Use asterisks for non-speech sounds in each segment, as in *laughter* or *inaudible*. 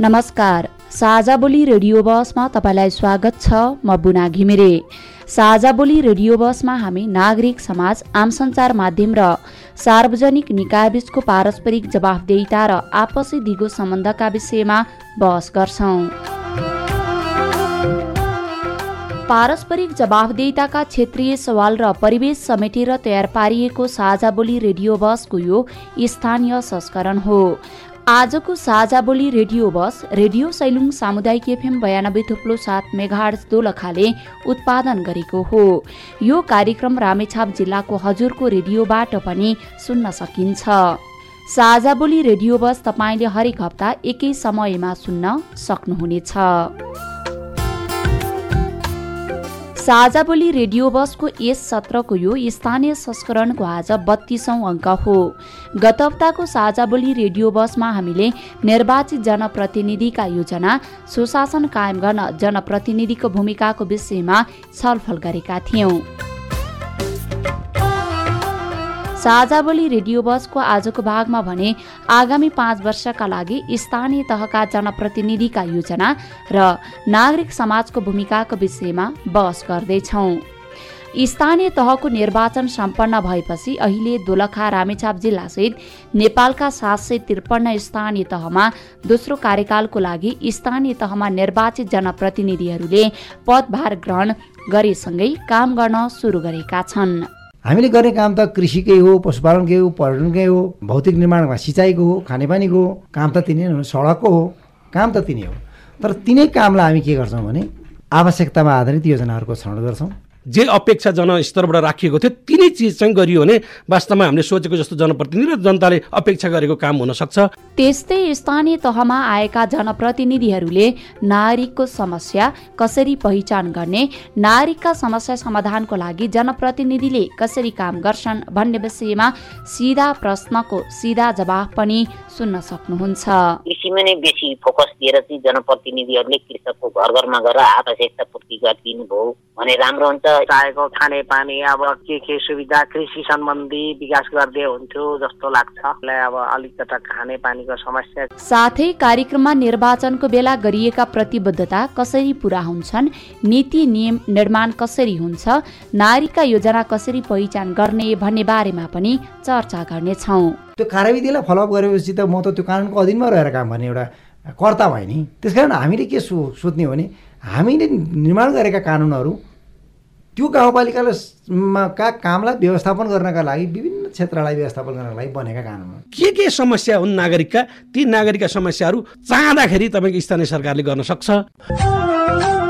नमस्कार साझा बोली रेडियो बसमा तपाईँलाई स्वागत छ म बुना घिमिरे। साझा बोली रेडियो बसमा हामी नागरिक समाज आम सञ्चार माध्यम र सार्वजनिक निकायबीचको पारस्परिक जवाफदेहिता र आपसी दिगो सम्बन्धका विषयमा बहस गर्छौं। पारस्परिक जवाफदेहिताका क्षेत्रीय सवाल र परिवेश समेटेर तयार पारिएको साझा बोली रेडियो बसको यो स्थानीय संस्करण हो। आजको साझा बोली रेडियो बस रेडियो सैलुङ सामुदायिक एफएम बयानब्बे थुप्लो सात मेघाड दोलखाले उत्पादन गरेको हो। यो कार्यक्रम रामेछाप जिल्लाको हजुरको रेडियोबाट पनि सुन्न सकिन्छ। साझा बोली रेडियो बस तपाईँले हरेक हप्ता एकै समयमा सुन्न सक्नुहुनेछ। साझा बोली रेडियो बसको यस सत्रको यो स्थानीय संस्करणको आज बत्तीसौँ अङ्क हो। गत हप्ताको साझा बोली रेडियो बसमा हामीले निर्वाचित जनप्रतिनिधिका योजना सुशासन कायम गर्न जनप्रतिनिधिको भूमिकाको विषयमा छलफल गरेका थियौँ। साझा बोली रेडियो बसको आजको भागमा भने आगामी पाँच वर्षका लागि स्थानीय तहका जनप्रतिनिधिका योजना र नागरिक समाजको भूमिकाको विषयमा बहस गर्दैछौ। स्थानीय तहको निर्वाचन सम्पन्न भएपछि अहिले दोलखा रामेछाप जिल्लासहित नेपालका सात सय त्रिपन्न स्थानीय तहमा दोस्रो कार्यकालको लागि स्थानीय तहमा निर्वाचित जनप्रतिनिधिहरूले पदभार ग्रहण गरेसँगै काम गर्न सुरु गरेका छन्। हामीले गर्ने काम त कृषिकै हो पशुपालनकै हो पर्यटनकै हो भौतिक निर्माणमा सिँचाइको हो खानेपानीको हो काम त तिनै हो सडकको हो काम त तिनै हो। तर तिनै कामलाई हामी के गर्छौँ भने आवश्यकतामा आधारित योजनाहरूको छनौट गर्छौँ। जे अपेक्षा जनस्तरबाट राखिएको थियो तिनै चिज चाहिँ गरियो भने वास्तवमा हामीले सोचेको जस्तो जनप्रतिनिधि र जनताले अपेक्षा गरेको काम हुन सक्छ त्यस्तै स्थानीय तहमा आएका जनप्रतिनिधिहरूले नागरिकको समस्या कसरी पहिचान गर्ने नागरिकका समस्या समाधानको लागि जनप्रतिनिधिले कसरी काम गर्छन् भन्ने विषयमा सिधा प्रश्नको सिधा जवाफ पनि सुन्न सक्नुहुन्छ। कृषिमा नै बेसी फोकस दिएर चाहिँ जनप्रतिनिधिहरूले कृषकको घर घरमा गएर आवश्यकता पूर्ति गरिदिनु भयो भने राम्रो हुन्छ। चाहेको खाने पानी अब के के सुविधा कृषि सम्बन्धी विकास गरिदिए हुन्थ्यो जस्तो लाग्छ। अब अलिकता खाने पानीको समस्या। साथै कार्यक्रममा निर्वाचनको बेला गरिएका प्रतिबद्धता कसरी पुरा हुन्छन् नीति नियम निर्माण कसरी हुन्छ नारीका योजना कसरी पहिचान गर्ने भन्ने बारेमा पनि चर्चा गर्नेछौँ। त्यो कार्यविधिलाई फलोअप गरेपछि त म त त्यो कानुनको अधीनमा रहेर काम गर्ने एउटा कर्ता भएँ नि। त्यस कारण हामीले के सो सोध्ने हो भने हामीले निर्माण गरेका कानुनहरू त्यो गाउँपालिकालाई का कामलाई व्यवस्थापन गर्नका लागि विभिन्न क्षेत्रलाई व्यवस्थापन गर्नका लागि बनेका कानुन के के समस्या हुन् नागरिकका? ती नागरिकका समस्याहरू चाहँदाखेरि तपाईँको स्थानीय सरकारले गर्न सक्छ?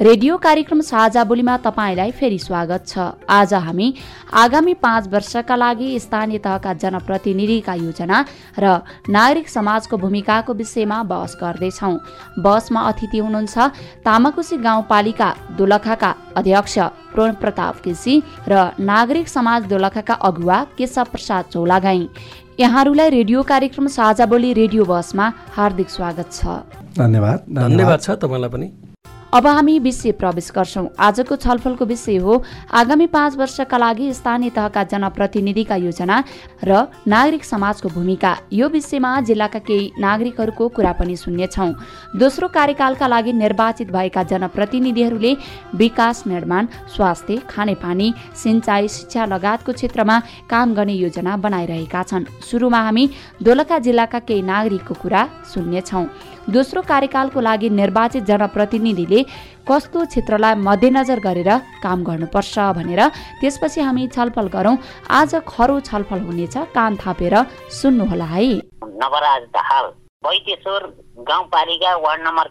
रेडियो कार्यक्रम साझा बोलीमा तपाईँलाई फेरि स्वागत छ। आज हामी आगामी पाँच वर्षका लागि स्थानीय तहका जनप्रतिनिधिका योजना र नागरिक समाजको भूमिकाको विषयमा बहस गर्दैछौ। बहसमा अतिथि हुनुहुन्छ तामाकुसी गाउँपालिका दोलखाका अध्यक्ष प्रण प्रताप केसी र नागरिक समाज दोलखाका अगुवा केशव प्रसाद चौलागाई। यहाँहरूलाई रेडियो कार्यक्रम साझा बोली रेडियो बसमा हार्दिक स्वागत छ। धन्यवाद। धन्यवाद छ तपाईँलाई पनि। अब हामी विषय प्रवेश गर्छौँ। आजको छलफलको विषय हो आगामी पाँच वर्षका लागि स्थानीय तहका जनप्रतिनिधिका योजना र नागरिक समाजको भूमिका। यो विषयमा जिल्लाका केही नागरिकहरूको कुरा पनि सुन्नेछौँ। दोस्रो कार्यकालका लागि निर्वाचित भएका जनप्रतिनिधिहरूले विकास निर्माण स्वास्थ्य खानेपानी सिंचाई शिक्षा लगायतको क्षेत्रमा काम गर्ने योजना बनाइरहेका छन्। सुरुमा हामी दोलखा जिल्लाका केही नागरिकको कुरा सुन्नेछौँ। दोस्रो कार्यकालको लागि निर्वाचित जनप्रतिनिधिले कस्तो क्षेत्रलाई मध्यनजर गरेर काम गर्नुपर्छ भनेर त्यसपछि हामी छलफल गरौँ। आज खरो छलफल हुनेछ। कान थापेर सुन्नुहोला है। नवराज दाहाल गाउँपालिका वार्ड नम्बर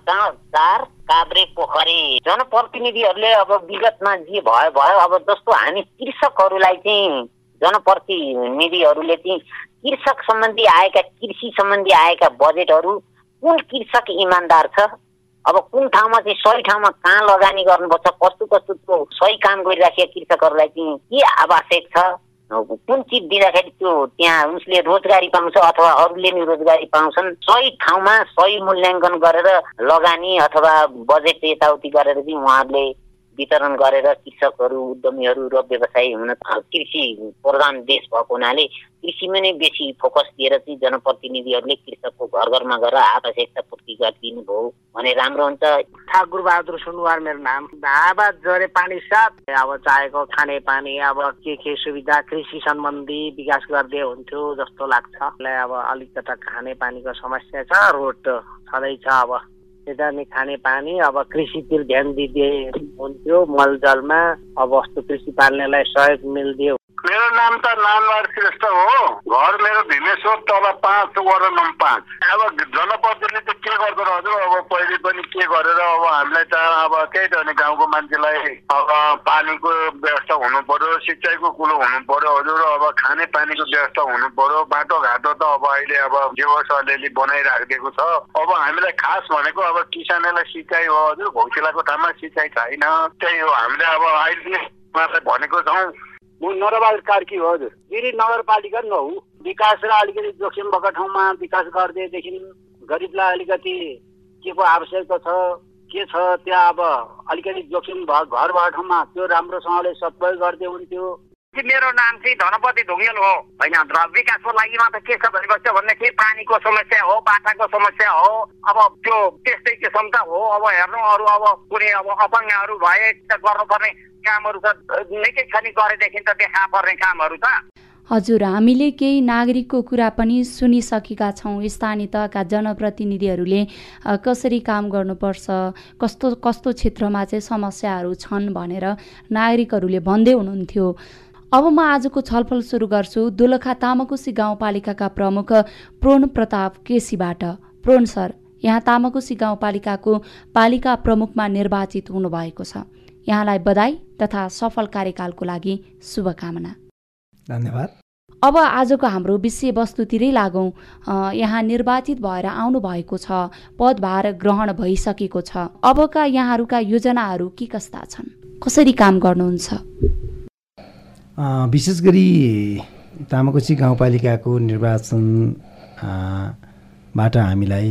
चार काभ्रे पोखरी। जनप्रतिनिधिहरूले अब विगतमा जे भयो भयो अब जस्तो हामी कृषकहरूलाई चाहिँ जनप्रतिनिधिहरूले चाहिँ कृषक सम्बन्धी आएका कृषि सम्बन्धी आएका बजेटहरू कुन कृषक इमान्दार छ? अब कुन ठाउँमा चाहिँ सही ठाउँमा कहाँ लगानी गर्नुपर्छ? कस्तो कस्तो सही काम गरिराखेका कृषकहरूलाई चाहिँ के आवश्यक छ? कुन चिज दिँदाखेरि त्यो त्यहाँ उसले रोजगारी पाउँछ अथवा अरूले नि रोजगारी पाउँछन्? सही ठाउँमा सही मूल्याङ्कन गरेर लगानी अथवा बजेट यताउति गरेर चाहिँ उहाँहरूले वितरण गरेर कृषकहरू उद्यमीहरू र व्यवसायी हुन कृषि प्रधान देश भएको हुनाले कृषिमा नै बेसी फोकस दिएर चाहिँ जनप्रतिनिधिहरूले कृषकको घर घरमा गएर आवश्यकता पूर्ति गरिदिनु भयो भने राम्रो हुन्छ। ठाकुर बहादुर सुनवार मेरो नाम। हावा जरे पानी साथ। अब चाहेको खाने पानी अब के के सुविधा कृषि सम्बन्धी विकास गरिदिए हुन्थ्यो जस्तो लाग्छ। अब अलिकता खाने पानीको समस्या छ रोड छँदैछ अब। यता नि खाने पानी अब कृषितिर ध्यान दिदिए हुन्थ्यो मलजलमा। अब कृषि पाल्नेलाई सहयोग मिलिदियो मेरो नाम त नानलाल श्रेष्ठ हो। घर मेरो भिमेश्वर तल पाँच वडा नम्बर पाँच। अब जनप्रतिनिधि त के गर्दो हजुर? अब पहिले पनि के गरेर अब हामीलाई त अब त्यही त भने गाउँको मान्छेलाई अब पानीको व्यवस्था हुनु पर्यो सिँचाइको कुलो हुनु पर्यो हजुर। अब खाने पानीको व्यवस्था हुनु पर्यो बाटोघाटो त अब अहिले अब जेवस अलिअलि बनाइराखिदिएको छ। अब हामीलाई खास भनेको अब किसानलाई सिँचाइ हो हजुर। भौसिलाको ठाउँमा सिँचाइ छैन। त्यही हो। हामीले अब अहिले भनेको छौँ। म नरबाल कार्की हो हजुर। गिरी नगरपालिका नौ विकास र अलिकति जोखिम भएको ठाउँमा विकास गरिदिएदेखि गरिबलाई अलिकति के को आवश्यकता छ के छ त्यहाँ अब अलिकति जोखिम भयो घर भएको ठाउँमा त्यो राम्रोसँगले सबै गरिदिए हुन्थ्यो। मेरो नाम चाहिँ धनपति ढुङ्गेल हो। होइन विकासको लागि त के छ भनेपछि भन्दाखेरि पानीको समस्या हो बाटाको समस्या हो अब त्यो त्यस्तै किसिमका हो। अब हेर्नु अरू अब कुनै अब अपाङ्गहरू भए गर्नुपर्ने कामहरू त निकै छ नि गरेदेखि त देखा पर्ने कामहरू त। हजुर हामीले केही नागरिकको कुरा पनि सुनिसकेका छौँ। स्थानीय तहका जनप्रतिनिधिहरूले कसरी काम गर्नुपर्छ कस्तो कस्तो क्षेत्रमा चाहिँ समस्याहरू छन् भनेर नागरिकहरूले भन्दै हुनुहुन्थ्यो। अब म आजको छलफल सुरु गर्छु दोलखा तामाकुसी गाउँपालिकाका प्रमुख प्रोण प्रताप केसीबाट। प्रोण सर यहाँ तामाकुसी गाउँपालिकाको पालिका प्रमुखमा निर्वाचित हुनुभएको छ। यहाँलाई बधाई तथा सफल कार्यकालको लागि शुभकामना। धन्यवाद। अब आजको हाम्रो विषयवस्तुतिरै लागौँ। यहाँ निर्वाचित भएर आउनु भएको छ पदभार ग्रहण भइसकेको छ। अबका यहाँहरूका योजनाहरू के कस्ता छन्? कसरी काम गर्नुहुन्छ? विशेष गरी तामाकोसी गाउँपालिकाको निर्वाचन बाट हामीलाई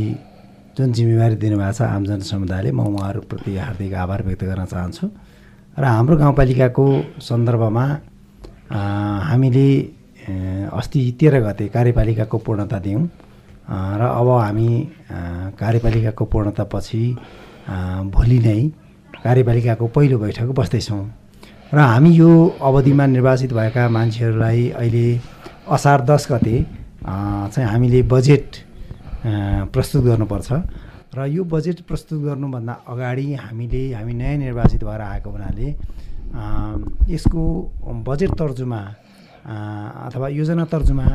जुन जिम्मेवारी दिनुभएको छ आम जनसमुदायले म उहाँहरूप्रति हार्दिक आभार व्यक्त गर्न चाहन्छु। र हाम्रो गाउँपालिकाको सन्दर्भमा हामीले अस्ति तेह्र गते कार्यपालिकाको पूर्णता दियौँ। र अब हामी कार्यपालिकाको पूर्णतापछि भोलि नै कार्यपालिकाको पहिलो बैठक बस्दैछौँ। र हामी यो अवधिमा निर्वाचित भएका मान्छेहरूलाई अहिले असार दस गते चाहिँ हामीले बजेट प्रस्तुत गर्नुपर्छ। र यो बजेट प्रस्तुत गर्नुभन्दा अगाडि हामीले हामी नयाँ निर्वाचित भएर आएको हुनाले यसको बजेट तर्जुमा अथवा योजना तर्जुमा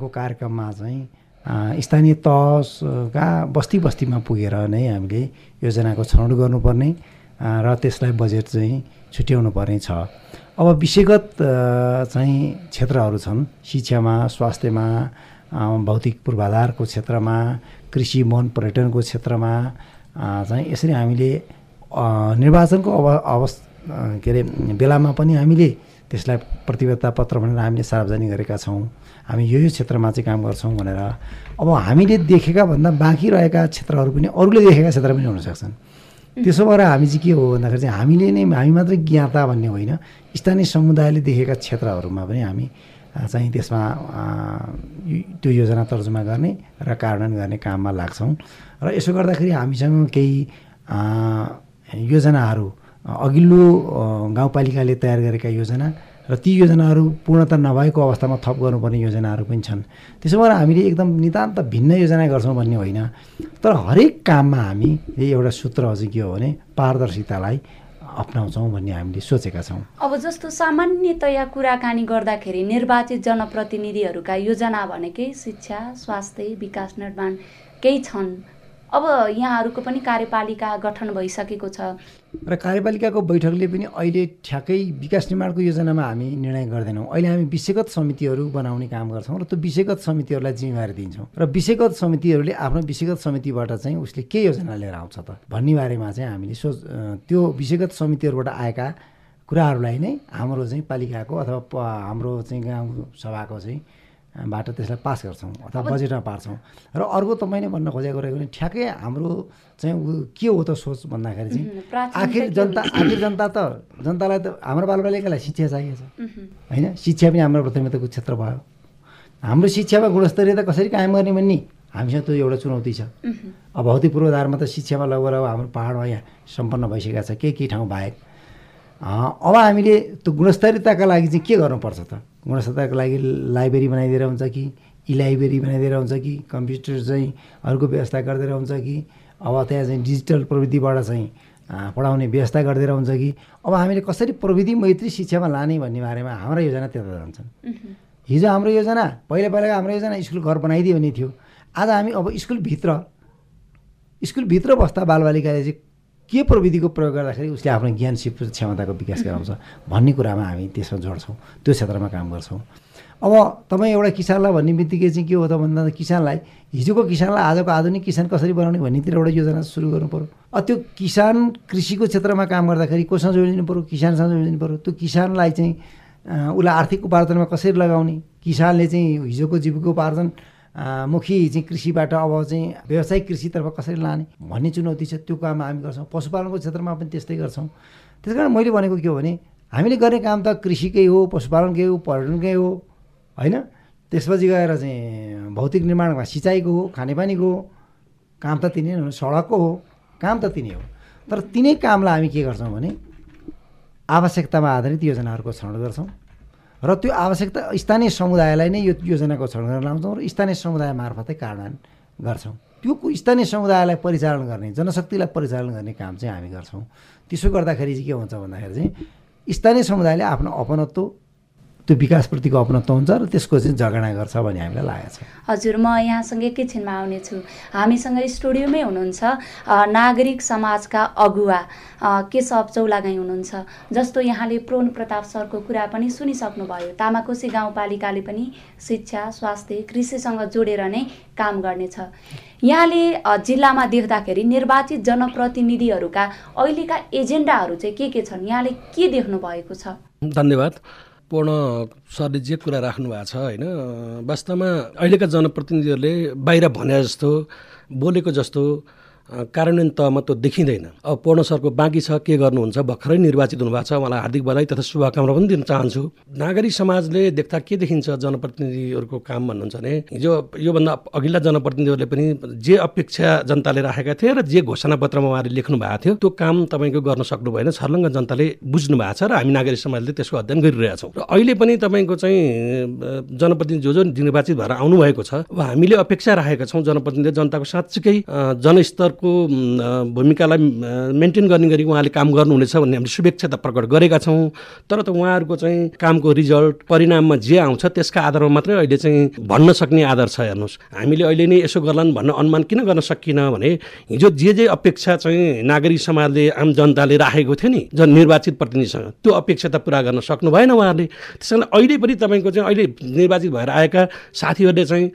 को कार्यक्रममा चाहिँ स्थानीय तहका बस्ती बस्तीमा पुगेर नै हामीले योजनाको छनौट गर्नुपर्ने र त्यसलाई बजेट चाहिँ छुट्याउनु पर्ने छ। अब विषयगत चाहिँ क्षेत्रहरू छन्। शिक्षामा स्वास्थ्यमा भौतिक पूर्वाधारको क्षेत्रमा कृषि वन पर्यटनको क्षेत्रमा चाहिँ यसरी हामीले निर्वाचनको अब अवस् के अरे बेलामा पनि हामीले त्यसलाई प्रतिबद्धता पत्र भनेर हामीले सार्वजनिक गरेका छौँ। हामी यो यो क्षेत्रमा चाहिँ काम गर्छौँ भनेर। अब हामीले देखेका भन्दा बाँकी रहेका क्षेत्रहरू पनि अरूले देखेका क्षेत्र पनि हुनसक्छन् त्यसो भएर हामी चाहिँ के हो भन्दाखेरि चाहिँ हामीले नै हामी मात्रै ज्ञाता भन्ने होइन। स्थानीय समुदायले देखेका क्षेत्रहरूमा पनि हामी चाहिँ त्यसमा त्यो योजना तर्जुमा गर्ने र कार्यान्वयन गर्ने काममा लाग्छौँ। र यसो गर्दाखेरि हामीसँग केही योजनाहरू अघिल्लो गाउँपालिकाले तयार गरेका योजना र ती योजनाहरू पूर्णता नभएको अवस्थामा थप गर्नुपर्ने योजनाहरू पनि छन्। त्यसो भएर हामीले एकदम नितान्त भिन्न योजना गर्छौँ भन्ने होइन। तर हरेक काममा हामी एउटा सूत्र चाहिँ के हो भने पारदर्शितालाई अप्नाउँछौँ भन्ने हामीले सोचेका छौँ। अब जस्तो सामान्यतया कुराकानी गर्दाखेरि निर्वाचित जनप्रतिनिधिहरूका योजना भनेकै शिक्षा स्वास्थ्य विकास निर्माण केही छन्। अब यहाँहरूको पनि कार्यपालिका गठन भइसकेको छ। र कार्यपालिकाको बैठकले पनि अहिले ठ्याक्कै विकास निर्माणको योजनामा हामी निर्णय गर्दैनौँ। अहिले हामी विषयगत समितिहरू बनाउने काम गर्छौँ र त्यो विषयगत समितिहरूलाई जिम्मेवारी दिन्छौँ। र विषयगत समितिहरूले आफ्नो विषयगत समितिबाट चाहिँ उसले के योजना लिएर आउँछ त भन्ने बारेमा चाहिँ हामीले सोच त्यो विषयगत समितिहरूबाट आएका कुराहरूलाई नै हाम्रो चाहिँ पालिकाको अथवा हाम्रो चाहिँ गाउँ सभाको चाहिँ बाट त्यसलाई पास गर्छौँ अथवा बजेटमा पार्छौँ। र अर्को तपाईँले भन्न खोजेको रहेको भने ठ्याक्कै हाम्रो चाहिँ के हो त सोच भन्दाखेरि चाहिँ आखिर जनता आखिर जनता त जनतालाई त हाम्रो बालबालिकालाई शिक्षा चाहिएको छ? होइन? शिक्षा पनि हाम्रो प्राथमिकताको क्षेत्र भयो। हाम्रो शिक्षामा गुणस्तरीयता कसरी कायम गर्ने भन्ने? हामीसँग त्यो एउटा चुनौती छ। अब भौतिक पूर्वाधारमा त शिक्षामा लगभग अब हाम्रो पाहाडमा यहाँ सम्पन्न भइसकेको छ केही केही ठाउँ बाहेक। अब हामीले त्यो गुणस्तरीयताका लागि चाहिँ के गर्नुपर्छ त? गुणस्तरताको लागि लाइब्रेरी बनाइदिएर हुन्छ कि इ लाइब्रेरी बनाइदिएर हुन्छ कि कम्प्युटर चाहिँ अरूको व्यवस्था गरिदिएर हुन्छ कि अब त्यहाँ चाहिँ डिजिटल प्रविधिबाट चाहिँ पढाउने व्यवस्था गरिदिएर हुन्छ कि अब हामीले कसरी प्रविधि मैत्री शिक्षामा लाने भन्ने बारेमा हाम्रा योजना त्यता जान्छन् हिजो हाम्रो योजना पहिला पहिलाको हाम्रो योजना स्कुल घर बनाइदियो भने थियो। आज हामी अब स्कुलभित्र स्कुलभित्र बस्दा बालबालिकाले चाहिँ के प्रविधिको प्रयोग गर्दाखेरि उसले आफ्नो ज्ञान सिप क्षमताको विकास गराउँछ? भन्ने कुरामा हामी त्यसमा जोड्छौँ। त्यो क्षेत्रमा काम गर्छौँ। अब तपाईँ एउटा किसानलाई भन्ने बित्तिकै चाहिँ के हो त भन्दा किसानलाई हिजोको किसानलाई आजको आधुनिक किसान कसरी बनाउने भन्नेतिर एउटा योजना सुरु गर्नु पऱ्यो त्यो किसान कृषिको क्षेत्रमा काम गर्दाखेरि कोसँग जोडिदिनु पऱ्यो किसानसँग जोडिदिनु पऱ्यो त्यो किसानलाई चाहिँ उसलाई आर्थिक उपार्जनमा कसरी लगाउने? किसानले चाहिँ हिजोको जीविकोपार्जन मुखी चाहिँ कृषिबाट अब चाहिँ व्यावसायिक कृषितर्फ कसरी लाने भन्ने चुनौती छ त्यो काम हामी गर्छौँ। पशुपालनको क्षेत्रमा पनि त्यस्तै गर्छौँ। त्यस कारण मैले भनेको के हो भने हामीले गर्ने काम त कृषिकै हो पशुपालनकै हो पर्यटनकै हो होइन? त्यसपछि गएर चाहिँ भौतिक निर्माणमा सिँचाइको हो खानेपानीको हो काम त तिनै हो सडकको हो काम त तिनै हो। तर तिनै कामलाई हामी के गर्छौँ भने आवश्यकतामा आधारित योजनाहरूको छनौट गर्छौँ। र त्यो आवश्यकता स्थानीय समुदायलाई नै यो योजनाको गर्न लाउँछौँ र स्थानीय समुदाय मार्फतै कार्यान्वयन गर्छौँ। त्यो स्थानीय समुदायलाई परिचालन गर्ने जनशक्तिलाई परिचालन गर्ने काम चाहिँ हामी गर्छौँ। त्यसो गर्दाखेरि चाहिँ के हुन्छ भन्दाखेरि चाहिँ स्थानीय समुदायले आफ्नो अपनत्व त्यो विकासप्रतिको अपनत्व हुन्छ र त्यसको चाहिँ जगडा गर्छ भन्ने हामीलाई लागेको छ। हजुर म यहाँसँग एकैछिनमा आउनेछु। हामीसँग स्टुडियोमै हुनुहुन्छ नागरिक समाजका अगुवा केशव चौलागाई हुनुहुन्छ जस्तो यहाँले प्रोन प्रताप सरको कुरा पनि सुनिसक्नुभयो। तामाकोसी गाउँपालिकाले पनि शिक्षा स्वास्थ्य कृषिसँग जोडेर नै काम गर्नेछ। यहाँले जिल्लामा देख्दाखेरि निर्वाचित जनप्रतिनिधिहरूका अहिलेका एजेन्डाहरू चाहिँ के के छन्? यहाँले के देख्नु भएको छ? धन्यवाद। पूर्ण सरले जे कुरा राख्नु भएको छ होइन वास्तवमा अहिलेका जनप्रतिनिधिहरूले बाहिर भने जस्तो बोलेको जस्तो कार्यान्वयन तहमा त्यो देखिँदैन। अब पढ्न सरको बाँकी छ के गर्नुहुन्छ? भर्खरै निर्वाचित हुनुभएको छ उहाँलाई हार्दिक बधाई तथा शुभकामना पनि दिन चाहन्छु। नागरिक समाजले देख्दा के देखिन्छ जनप्रतिनिधिहरूको काम भन्नुहुन्छ भने हिजो योभन्दा अघिल्ला जनप्रतिनिधिहरूले पनि जे अपेक्षा जनताले राखेका थिए र जे घोषणापत्रमा उहाँले लेख्नु भएको थियो त्यो काम तपाईँको गर्न सक्नु भएन छर्लङ्ग जनताले बुझ्नु भएको छ र हामी नागरिक समाजले त्यसको अध्ययन गरिरहेछौँ र अहिले पनि तपाईँको चाहिँ जनप्रतिनिधि जो जो निर्वाचित भएर आउनुभएको छ अब हामीले अपेक्षा राखेका छौँ जनप्रतिनिधि जनताको साँच्चीकै जनस्तर उहाँहरूको भूमिकालाई मेन्टेन गर्ने गरी उहाँले काम गर्नुहुनेछ भन्ने हामीले शुभेच्छा त प्रकट गरेका छौँ। तर त उहाँहरूको चाहिँ कामको रिजल्ट परिणाममा जे आउँछ त्यसका आधारमा मात्रै अहिले चाहिँ भन्न सक्ने आधार छ हेर्नुहोस्। हामीले अहिले नै यसो गर्लान् भन्न अनुमान किन गर्न सकिन भने हिजो जे जे अपेक्षा चाहिँ नागरिक समाजले आम जनताले राखेको थियो नि जन निर्वाचित प्रतिनिधिसँग त्यो अपेक्षा त पुरा गर्न सक्नु भएन उहाँहरूले। त्यस कारण अहिले पनि तपाईँको चाहिँ अहिले निर्वाचित भएर आएका साथीहरूले चाहिँ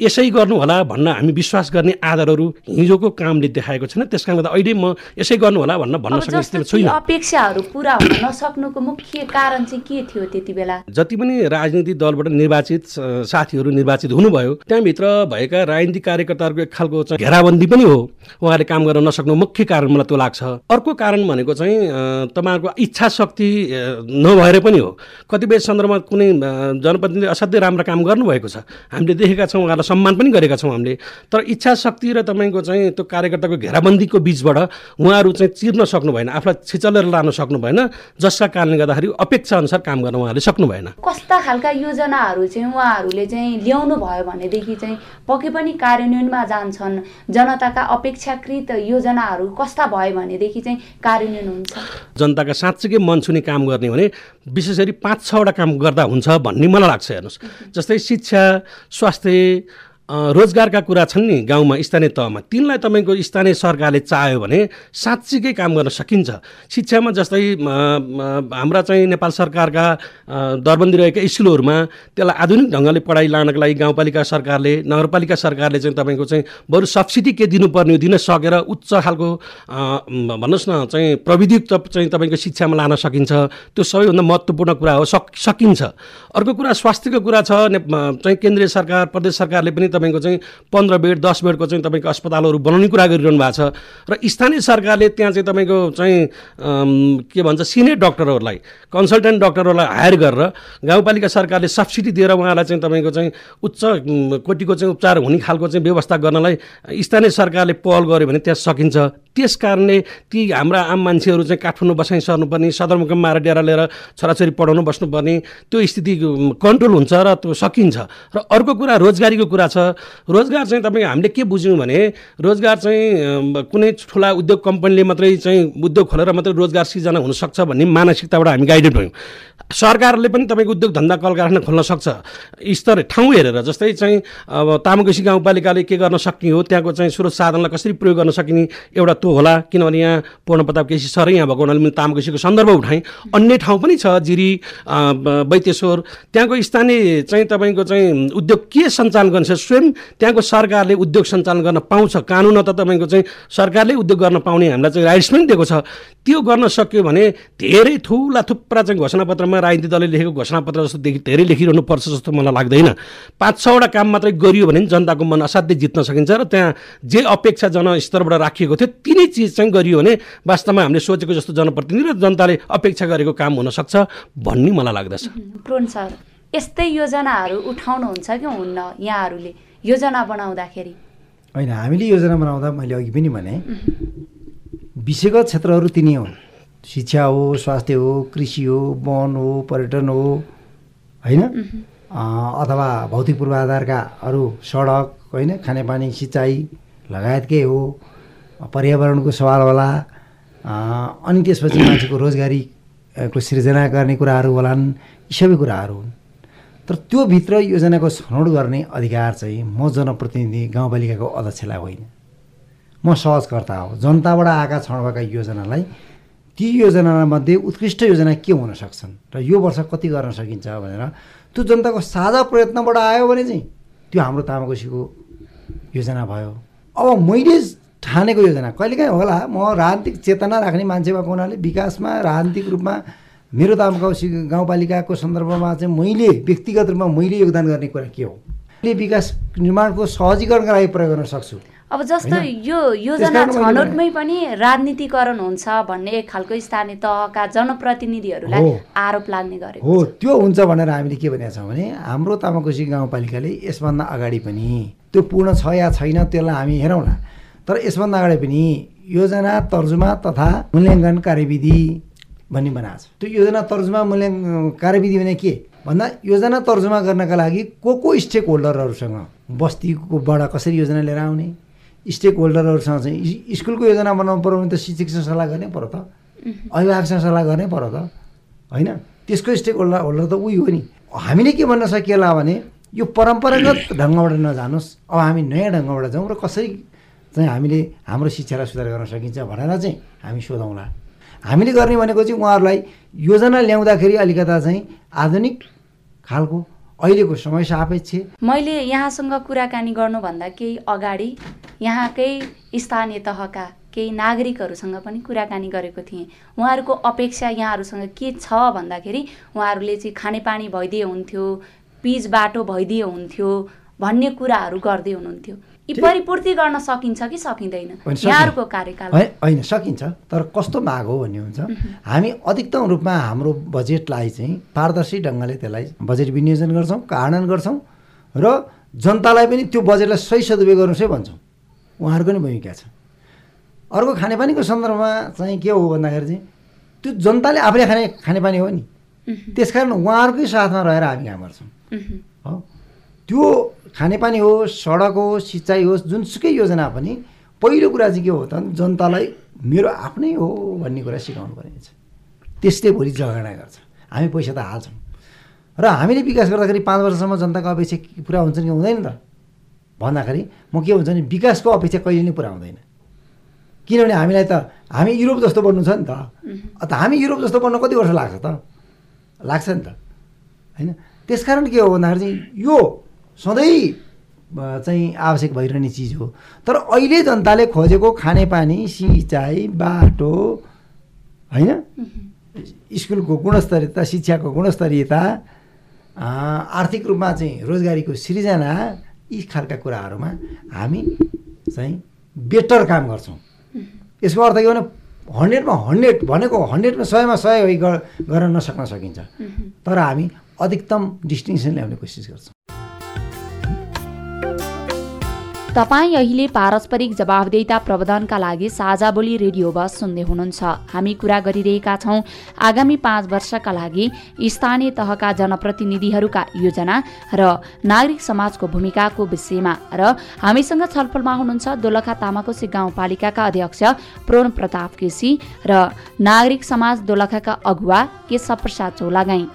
यसै गर्नु होला भन्न हामी विश्वास गर्ने आधारहरू हिजोको कामले देखाएको छैन। त्यस कारणले गर्दा अहिले म यसै गर्नु होला भन्न भन्न सक्ने स्थितिमा छुइनँ। अपेक्षाहरू पुरा हुन नसक्नुको मुख्य कारण चाहिँ के थियो त्यति बेला? जति पनि राजनीतिक दलबाट निर्वाचित साथीहरू निर्वाचित हुनुभयो त्यहाँभित्र भएका राजनीतिक कार्यकर्ताहरूको एक खालको चाहिँ घेराबन्दी पनि हो। उहाँले काम गर्न नसक्नु मुख्य कारण मलाई त्यो लाग्छ। अर्को कारण भनेको चाहिँ तपाईँहरूको इच्छा शक्ति नभएर पनि हो। कतिपय सन्दर्भमा कुनै जनप्रतिनिधि असाध्यै राम्रो काम गर्नुभएको छ। हामीले देखेका छौँ उहाँलाई सम्मान पनि गरेका छौँ हामीले। तर इच्छा शक्ति र तपाईँको चाहिँ त्यो कार्य कार्यकर्ताको घेराबन्दीको बिचबाट उहाँहरू चाहिँ चिर्न सक्नु भएन आफूलाई छिचलेर लान सक्नु भएन जसका कारणले गर्दाखेरि अपेक्षा अनुसार काम गर्न उहाँले सक्नु भएन। कस्ता खालका योजनाहरू चाहिँ उहाँहरूले चाहिँ ल्याउनु भयो भनेदेखि चाहिँ पक्कै पनि कार्यान्वयनमा जान्छन् जनताका अपेक्षाकृत योजनाहरू कस्ता भयो भनेदेखि चाहिँ कार्यान्वयन हुन्छ। जनताका साँच्चीकै मन छुने काम गर्ने भने विशेष गरी पाँच छवटा काम गर्दा हुन्छ भन्ने मलाई लाग्छ हेर्नुहोस्। जस्तै शिक्षा स्वास्थ्य रोजगारका कुरा छन् नि गाउँमा स्थानीय तहमा। तिनलाई तपाईँको स्थानीय सरकारले चाह्यो भने साँच्चीकै काम गर्न सकिन्छ। शिक्षामा जस्तै हाम्रा चाहिँ नेपाल सरकारका दरबन्दी रहेका स्कुलहरूमा त्यसलाई आधुनिक ढङ्गले पढाइ लानको लागि गाउँपालिका सरकारले नगरपालिका सरकारले चाहिँ तपाईँको चाहिँ बरु सब्सिडी के दिनुपर्ने दिन सकेर उच्च खालको भन्नुहोस् न चाहिँ प्रविधियुक्त चाहिँ तपाईँको शिक्षामा लान सकिन्छ। त्यो सबैभन्दा महत्त्वपूर्ण कुरा हो सक सकिन्छ। अर्को कुरा स्वास्थ्यको कुरा छ चाहिँ केन्द्रीय सरकार प्रदेश सरकारले पनि तपाईँको चाहिँ पन्ध्र बेड दस बेडको चाहिँ तपाईँको अस्पतालहरू बनाउने कुरा गरिरहनु भएको छ। र स्थानीय सरकारले त्यहाँ चाहिँ तपाईँको चाहिँ के भन्छ सिनियर डक्टरहरूलाई कन्सल्टेन्ट डक्टरहरूलाई हायर गरेर गाउँपालिका सरकारले सब्सिडी दिएर उहाँलाई चाहिँ तपाईँको चाहिँ उच्च कोटिको चाहिँ उपचार हुने खालको चाहिँ व्यवस्था गर्नलाई स्थानीय सरकारले पहल गर्यो भने त्यहाँ सकिन्छ। त्यस कारणले ती हाम्रा आम मान्छेहरू चाहिँ काठमाडौँ बसाइ सर्नुपर्ने सदरमुकाममा आएर डेरा लिएर छोराछोरी पढाउनु बस्नुपर्ने त्यो स्थिति कन्ट्रोल हुन्छ र त्यो सकिन्छ। र अर्को कुरा रोजगारीको कुरा छ। रोजगार चाहिँ तपाईँ हामीले के बुझ्यौँ भने रोजगार चाहिँ कुनै ठुला उद्योग कम्पनीले मात्रै चाहिँ उद्योग खोलेर मात्रै रोजगार सिर्जना हुनसक्छ भन्ने मानसिकताबाट हामी गाइडेड भयौँ। सरकारले पनि तपाईँको उद्योग धन्दा कल कारखाना खोल्न सक्छ। स्तर ठाउँ हेरेर जस्तै चाहिँ अब तामाकोसी गाउँपालिकाले के गर्न सक्ने हो त्यहाँको चाहिँ स्रोत साधनलाई कसरी प्रयोग गर्न सकिने एउटा त्यो होला। किनभने यहाँ पूर्ण प्रताप केसी सरै यहाँ भएको हुनाले मैले तामाकोसीको सन्दर्भ उठाएँ। अन्य ठाउँ पनि छ जिरी बैतेश्वर। त्यहाँको स्थानीय चाहिँ तपाईँको चाहिँ उद्योग के सञ्चालन गर्छ स्वयं त्यहाँको सरकारले उद्योग सञ्चालन गर्न पाउँछ। कानुन त तपाईँको चाहिँ सरकारले उद्योग गर्न पाउने हामीलाई चाहिँ राइट्स पनि दिएको छ। त्यो गर्न सक्यो भने धेरै ठुला थुप्रा चाहिँ घोषणापत्रमा राजनीतिक दलले लेखेको घोषणापत्र जस्तो देखि धेरै लेखिरहनु पर्छ जस्तो मलाई लाग्दैन। पाँच छवटा काम मात्रै गरियो भने जनताको मन असाध्यै जित्न सकिन्छ र त्यहाँ जे अपेक्षा जनस्तरबाट राखिएको थियो तिनै चिज चाहिँ गरियो भने वास्तवमा हामीले सोचेको जस्तो जनप्रतिनिधि र जनताले अपेक्षा गरेको काम हुनसक्छ भन्ने मलाई लाग्दछ। यस्तै योजनाहरू उठाउनुहुन्छ कि हुन्न यहाँहरूले? योजना बनाउँदाखेरि। होइन हामीले योजना बनाउँदा मैले अघि पनि भने विषयगत क्षेत्रहरू तिनी हुन्। शिक्षा हो स्वास्थ्य हो कृषि हो वन हो पर्यटन हो होइन? अथवा भौतिक पूर्वाधारका अरू सडक होइन? खानेपानी सिँचाइ लगायतकै हो पर्यावरणको सवाल होला अनि त्यसपछि मान्छेको रोजगारी अ, को सिर्जना गर्ने कुराहरू होलान् यी सबै कुराहरू हुन्। तर त्योभित्र योजनाको छनौट गर्ने अधिकार चाहिँ म जनप्रतिनिधि गाउँपालिकाको अध्यक्षलाई होइन। म सहजकर्ता हो। जनताबाट आएका छनौट भएका योजनालाई ती योजनामध्ये उत्कृष्ट योजना के हुन सक्छन् र यो वर्ष कति गर्न सकिन्छ भनेर त्यो जनताको साझा प्रयत्नबाट आयो भने चाहिँ त्यो हाम्रो तामाकोसीको योजना भयो। अब मैले ठानेको योजना कहिलेकाहीँ होला। म राजनीतिक चेतना राख्ने मान्छे भएको हुनाले विकासमा राजनीतिक रूपमा मेरो तामाकोसी गाउँपालिकाको सन्दर्भमा चाहिँ मैले व्यक्तिगत रूपमा मैले योगदान गर्ने कुरा के हो मैले विकास निर्माणको सहजीकरणका लागि प्रयोग गर्न सक्छु अब जस्तो? यो योजना छनौटमै पनि राजनीतिकरण हुन्छ भन्ने एक खालको स्थानीय तहका जनप्रतिनिधिहरूलाई। आरोप लाग्ने गरेको हो त्यो हुन्छ भनेर हामीले के भनेका छौँ भने हाम्रो तामाकोसी गाउँपालिकाले यसभन्दा अगाडि पनि त्यो पूर्ण छ या छैन त्यसलाई हामी हेरौँला तर यसभन्दा अगाडि पनि योजना तर्जुमा तथा मूल्याङ्कन कार्यविधि भन्ने बनाएको छ। त्यो योजना तर्जुमा मूल्याङ्कन कार्यविधि भने के? भन्दा योजना तर्जुमा गर्नका लागि को को स्टेक होल्डरहरूसँग बस्तीकोबाट कसरी योजना लिएर आउने स्टेक होल्डरहरूसँग चाहिँ स्कुलको योजना बनाउनु पऱ्यो भने त शिक्षकसँग सल्लाह गर्नै पऱ्यो त। अभिभावकसँग सल्लाह गर्नै पऱ्यो त। होइन? त्यसको स्टेक होल्डर होल्डर त उही हो नि। हामीले के भन्न सकिएला भने यो परम्परागत ढङ्गबाट नजानुहोस्। अब हामी नयाँ ढङ्गबाट जाउँ र कसरी चाहिँ हामीले हाम्रो शिक्षालाई सुधार गर्न सकिन्छ भनेर चाहिँ हामी सोधौँला। हामीले गर्ने भनेको चाहिँ उहाँहरूलाई योजना ल्याउँदाखेरि अलिकता चाहिँ आधुनिक खालको अहिलेको समय सापेक्ष। मैले यहाँसँग कुराकानी गर्नुभन्दा केही अगाडि यहाँकै स्थानीय तहका केही नागरिकहरूसँग पनि कुराकानी गरेको थिएँ। उहाँहरूको अपेक्षा यहाँहरूसँग के छ भन्दाखेरि उहाँहरूले चाहिँ खानेपानी भइदिए हुन्थ्यो पिच बाटो भइदिए हुन्थ्यो भन्ने कुराहरू गर्दै हुनुहुन्थ्यो। यी परिपूर्ति गर्न सकिन्छ कि सकिँदैन। यहाँहरूको कार्यकाल। होइन होइन सकिन्छ। तर कस्तो माग हो भन्ने हुन्छ। हामी अधिकतम रूपमा हाम्रो बजेटलाई चाहिँ पारदर्शी ढङ्गले त्यसलाई बजेट विनियोजन गर्छौँ कार्यान्वयन गर्छौँ र जनतालाई पनि त्यो बजेटलाई सही सदुपयोग गर्नुहोस् है भन्छौँ। उहाँहरूको नि भूमिका छ। अर्को खानेपानीको सन्दर्भमा चाहिँ के हो भन्दाखेरि चाहिँ त्यो जनताले आफूले खाने खानेपानी हो नि। त्यसकारण उहाँहरूकै साथमा रहेर हामी काम गर्छौँ। हो? त्यो खानेपानी होस् सडक होस् सिँचाइ होस् जुनसुकै योजना पनि पहिलो कुरा चाहिँ के हो त जनतालाई मेरो आफ्नै हो भन्ने कुरा सिकाउनु पर्ने छ। त्यसले भोलि जगेडा गर्छ। हामी पैसा त हाल्छौँ। र हामीले विकास गर्दाखेरि पाँच वर्षसम्म जनताको अपेक्षा पुरा हुन्छन् कि हुँदैन त? भन्दाखेरि म के हुन्छ भने विकासको अपेक्षा कहिले नै पुरा हुँदैन। किनभने हामीलाई त हामी युरोप जस्तो बन्नु छ नि त। त हामी युरोप जस्तो बन्न कति वर्ष लाग्छ त? लाग्छ नि त। होइन? त्यसकारण के हो भन्दाखेरि चाहिँ यो सधैँ चाहिँ आवश्यक भइरहने चिज हो। तर अहिले जनताले खोजेको खानेपानी सिँचाइ बाटो होइन? स्कुलको गुणस्तरीयता शिक्षाको गुणस्तरीयता आर्थिक रूपमा चाहिँ रोजगारीको सृजना यी खालका कुराहरूमा हामी चाहिँ बेटर काम गर्छौँ। यसको अर्थ के भने हन्ड्रेडमा हन्ड्रेड भनेको हन्ड्रेडमा सयमा सय गर्न नसक्न सकिन्छ। तर हामी अधिकतम डिस्टिङसन ल्याउने कोसिस गर्छौँ। तपाईँ अहिले पारस्परिक जवाबदेता प्रबन्धनका लागि साझा बोली रेडियो बस सुन्दै हुनुहुन्छ। हामी कुरा गरिरहेका छौँ आगामी पाँच वर्षका लागि स्थानीय तहका जनप्रतिनिधिहरूका योजना र नागरिक समाजको भूमिकाको विषयमा र हामीसँग छलफलमा हुनुहुन्छ दोलखा तामाकोसी गाउँपालिकाका अध्यक्ष प्रोन प्रताप केसी र नागरिक समाज दोलखाका अगुवा केशव प्रसाद चौलागाई।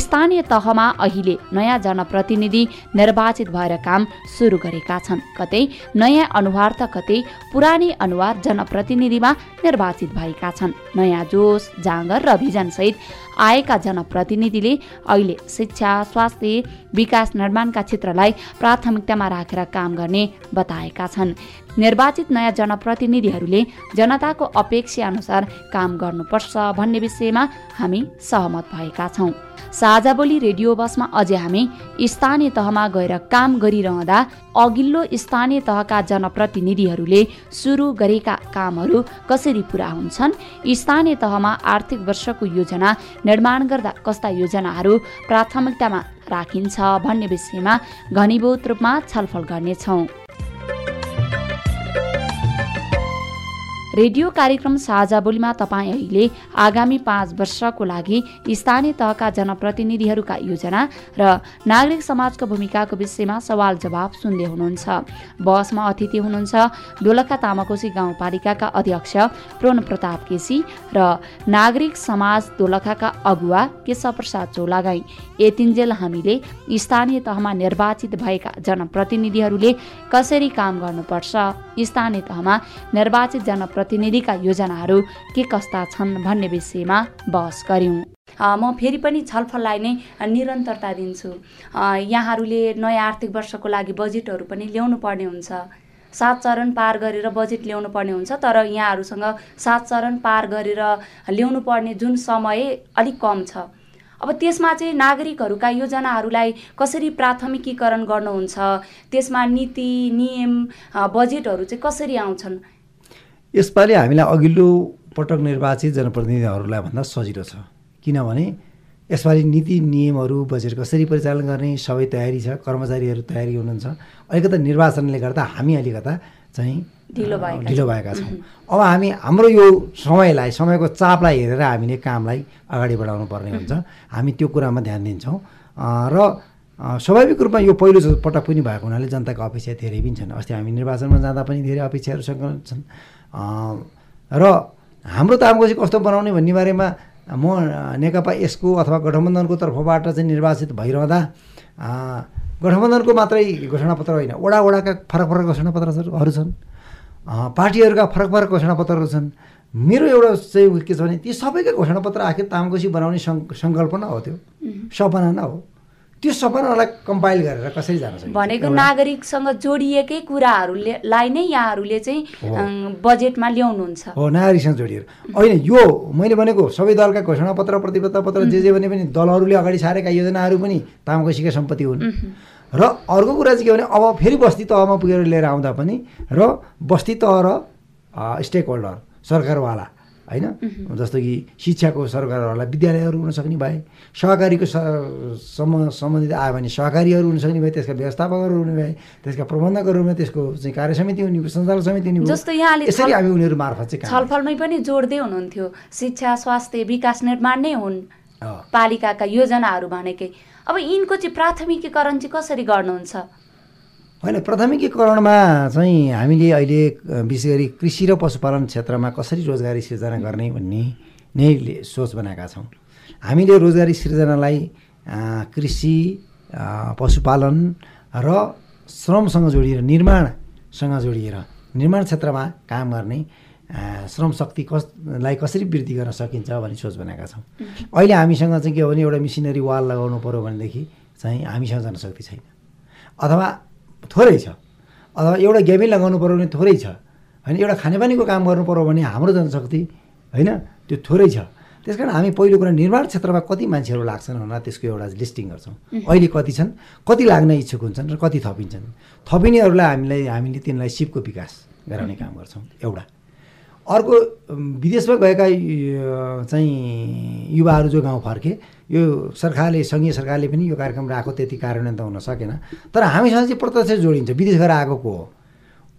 स्थानीय तहमा अहिले नयाँ जनप्रतिनिधि निर्वाचित भएर काम सुरु गरेका छन्। कतै कतै नयाँ अनुहार त कतै पुरानै अनुहार जनप्रतिनिधिमा निर्वाचित भएका छन्। नयाँ जोस जाँगर र भिजनसहित आएका जनप्रतिनिधिले अहिले शिक्षा स्वास्थ्य विकास निर्माणका क्षेत्रलाई प्राथमिकतामा राखेर काम गर्ने बताएका छन्। निर्वाचित नयाँ जनप्रतिनिधिहरूले जनताको अपेक्षा अनुसार काम गर्नुपर्छ भन्ने विषयमा हामी सहमत भएका छौँ। साझा बोली रेडियो बसमा अझै हामी स्थानीय तहमा गएर काम गरिरहँदा अघिल्लो स्थानीय तहका जनप्रतिनिधिहरूले सुरु गरेका कामहरू कसरी पुरा हुन्छन्? स्थानीय तहमा आर्थिक वर्षको योजना निर्माण गर्दा कस्ता योजनाहरू प्राथमिकतामा राखिन्छ भन्ने विषयमा घनीभूत रूपमा छलफल गर्नेछौँ। रेडियो कार्यक्रम साझा बोलीमा तपाईँ अहिले आगामी पाँच वर्षको लागि स्थानीय तहका जनप्रतिनिधिहरूका योजना र नागरिक समाजको भूमिकाको विषयमा सवाल जवाब सुन्दै हुनुहुन्छ। बसमा अतिथि हुनुहुन्छ दोलखा तामाकोशी गाउँपालिकाका अध्यक्ष प्रोन प्रताप केसी र नागरिक समाज दोलखाका अगुवा केशव प्रसाद चौलागाई यतिन्जेल हामीले स्थानीय तहमा निर्वाचित भएका जनप्रतिनिधिहरूले कसरी काम गर्नुपर्छ? स्थानीय तहमा निर्वाचित जनप्रति प्रतिनिधिका योजनाहरू के कस्ता छन् भन्ने विषयमा बहस गऱ्यौँ। म फेरि पनि छलफललाई नै निरन्तरता दिन्छु। यहाँहरूले नयाँ आर्थिक वर्षको लागि बजेटहरू पनि ल्याउनु पर्ने हुन्छ। सात चरण पार गरेर बजेट ल्याउनु पर्ने हुन्छ तर यहाँहरूसँग सात चरण पार गरेर ल्याउनु पर्ने जुन समय अलिक कम छ। अब त्यसमा चाहिँ नागरिकहरूका योजनाहरूलाई कसरी प्राथमिकीकरण गर्नुहुन्छ त्यसमा नीति नियम बजेटहरू चाहिँ कसरी आउँछन्? यसपालि हामीलाई अघिल्लो पटक निर्वाचित जनप्रतिनिधिहरूलाई भन्दा सजिलो छ। किनभने यसपालि नीति नियमहरू बजेट कसरी परिचालन गर्ने सबै तयारी छ कर्मचारीहरू तयारी हुनुहुन्छ। अलिकता निर्वाचनले गर्दा हामी अलिकता चाहिँ ढिलो भएका छौँ। अब हामी हाम्रो यो समयलाई समयको चापलाई हेरेर हामीले कामलाई अगाडि बढाउनु पर्ने हुन्छ। हामी त्यो कुरामा ध्यान दिन्छौँ। र स्वाभाविक रूपमा यो पहिलो पटक पनि भएको हुनाले जनताको अपेक्षा धेरै पनि छन्। अस्ति हामी निर्वाचनमा जाँदा पनि धेरै अपेक्षाहरूसँग छन्। र हाम्रो तामको चाहिँ कस्तो बनाउने भन्ने बारेमा म नेकपा यसको अथवा गठबन्धनको तर्फबाट चाहिँ निर्वाचित भइरहँदा गठबन्धनको मात्रै घोषणापत्र होइन वडा वडाका फरक फरक घोषणापत्रहरू छन् पार्टीहरूका फरक फरक घोषणापत्रहरू छन्। मेरो एउटा चाहिँ के छ भने ती सबैका घोषणापत्र आखिर तामकोसी बनाउने सङ्कल्पना हो त्यो। सपना न हो। त्यो सपनालाई कम्पाइल गरेर कसरी जान सक्छ भनेको नागरिकसँग जोडिएकै कुराहरूलाई नै यहाँहरूले चाहिँ बजेटमा ल्याउनुहुन्छ। हो नागरिकसँग जोडिएर। होइन यो मैले भनेको सबै दलका घोषणापत्र प्रतिबद्धता पत्र जे जे भने पनि दलहरूले अगाडि सारेका योजनाहरू पनि तामकोसीका सम्पत्ति हुन्। र अर्को कुरा चाहिँ के भने अब फेरि बस्ती तहमा पुगेर लिएर आउँदा पनि र बस्ती तह र स्टेक होल्डर सरकारवाला होइन? जस्तो कि शिक्षाको सरकारहरूलाई विद्यालयहरू हुन सक्ने भए सहकारीको सम सम्बन्धित आयो भने सहकारीहरू हुन सक्ने भए त्यसका व्यवस्थापकहरू हुने भए त्यसका प्रबन्धकहरू हुने त्यसको चाहिँ कार्य समिति हुने भयो सञ्चालक समिति हुने जस्तो यहाँले यसरी हामी उनीहरू मार्फत चाहिँ छलफलमै पनि जोड्दै हुनुहुन्थ्यो। शिक्षा स्वास्थ्य विकास निर्माण नै हुन्। पालिकाका योजनाहरू भनेकै। अब यिनको चाहिँ प्राथमिकीकरण चाहिँ कसरी गर्नुहुन्छ? होइन प्राथमिकीकरणमा चाहिँ हामीले अहिले विशेष गरी कृषि र पशुपालन क्षेत्रमा कसरी रोजगारी सिर्जना गर्ने भन्ने नै सोच बनाएका छौँ। हामीले रोजगारी सिर्जनालाई कृषि पशुपालन र श्रमसँग जोडिएर निर्माणसँग जोडिएर निर्माण क्षेत्रमा काम गर्ने श्रम शक्ति कसलाई कसरी वृद्धि गर्न सकिन्छ भन्ने सोच बनाएका छौँ। अहिले हामीसँग चाहिँ के हो भने एउटा मिसिनरी वाल लगाउनु पऱ्यो भनेदेखि चाहिँ हामीसँग जनशक्ति छैन। अथवा थोरै छ। अथवा एउटा गेमिङ लगाउनु पऱ्यो भने थोरै छ। होइन एउटा खानेपानीको काम गर्नु पऱ्यो भने हाम्रो जनशक्ति होइन त्यो थोरै छ। त्यस कारण हामी पहिलो कुरा निर्माण क्षेत्रमा कति मान्छेहरू लाग्छन् भनेर त्यसको एउटा लिस्टिङ गर्छौँ। अहिले कति छन् कति लाग्न इच्छुक हुन्छन् र कति थपिन्छन्। थपिनेहरूलाई हामीलाई हामीले तिनलाई सिपको विकास गराउने काम गर्छौँ एउटा। अर्को विदेशमा गएका चाहिँ युवाहरू जो गाउँ फर्के यो सरकारले सङ्घीय सरकारले पनि यो कार्यक्रम राखो त्यति कार्यान्वयन त हुन सकेन। तर हामीसँग चाहिँ प्रत्यक्ष जोडिन्छ विदेश गएर आएको को हो।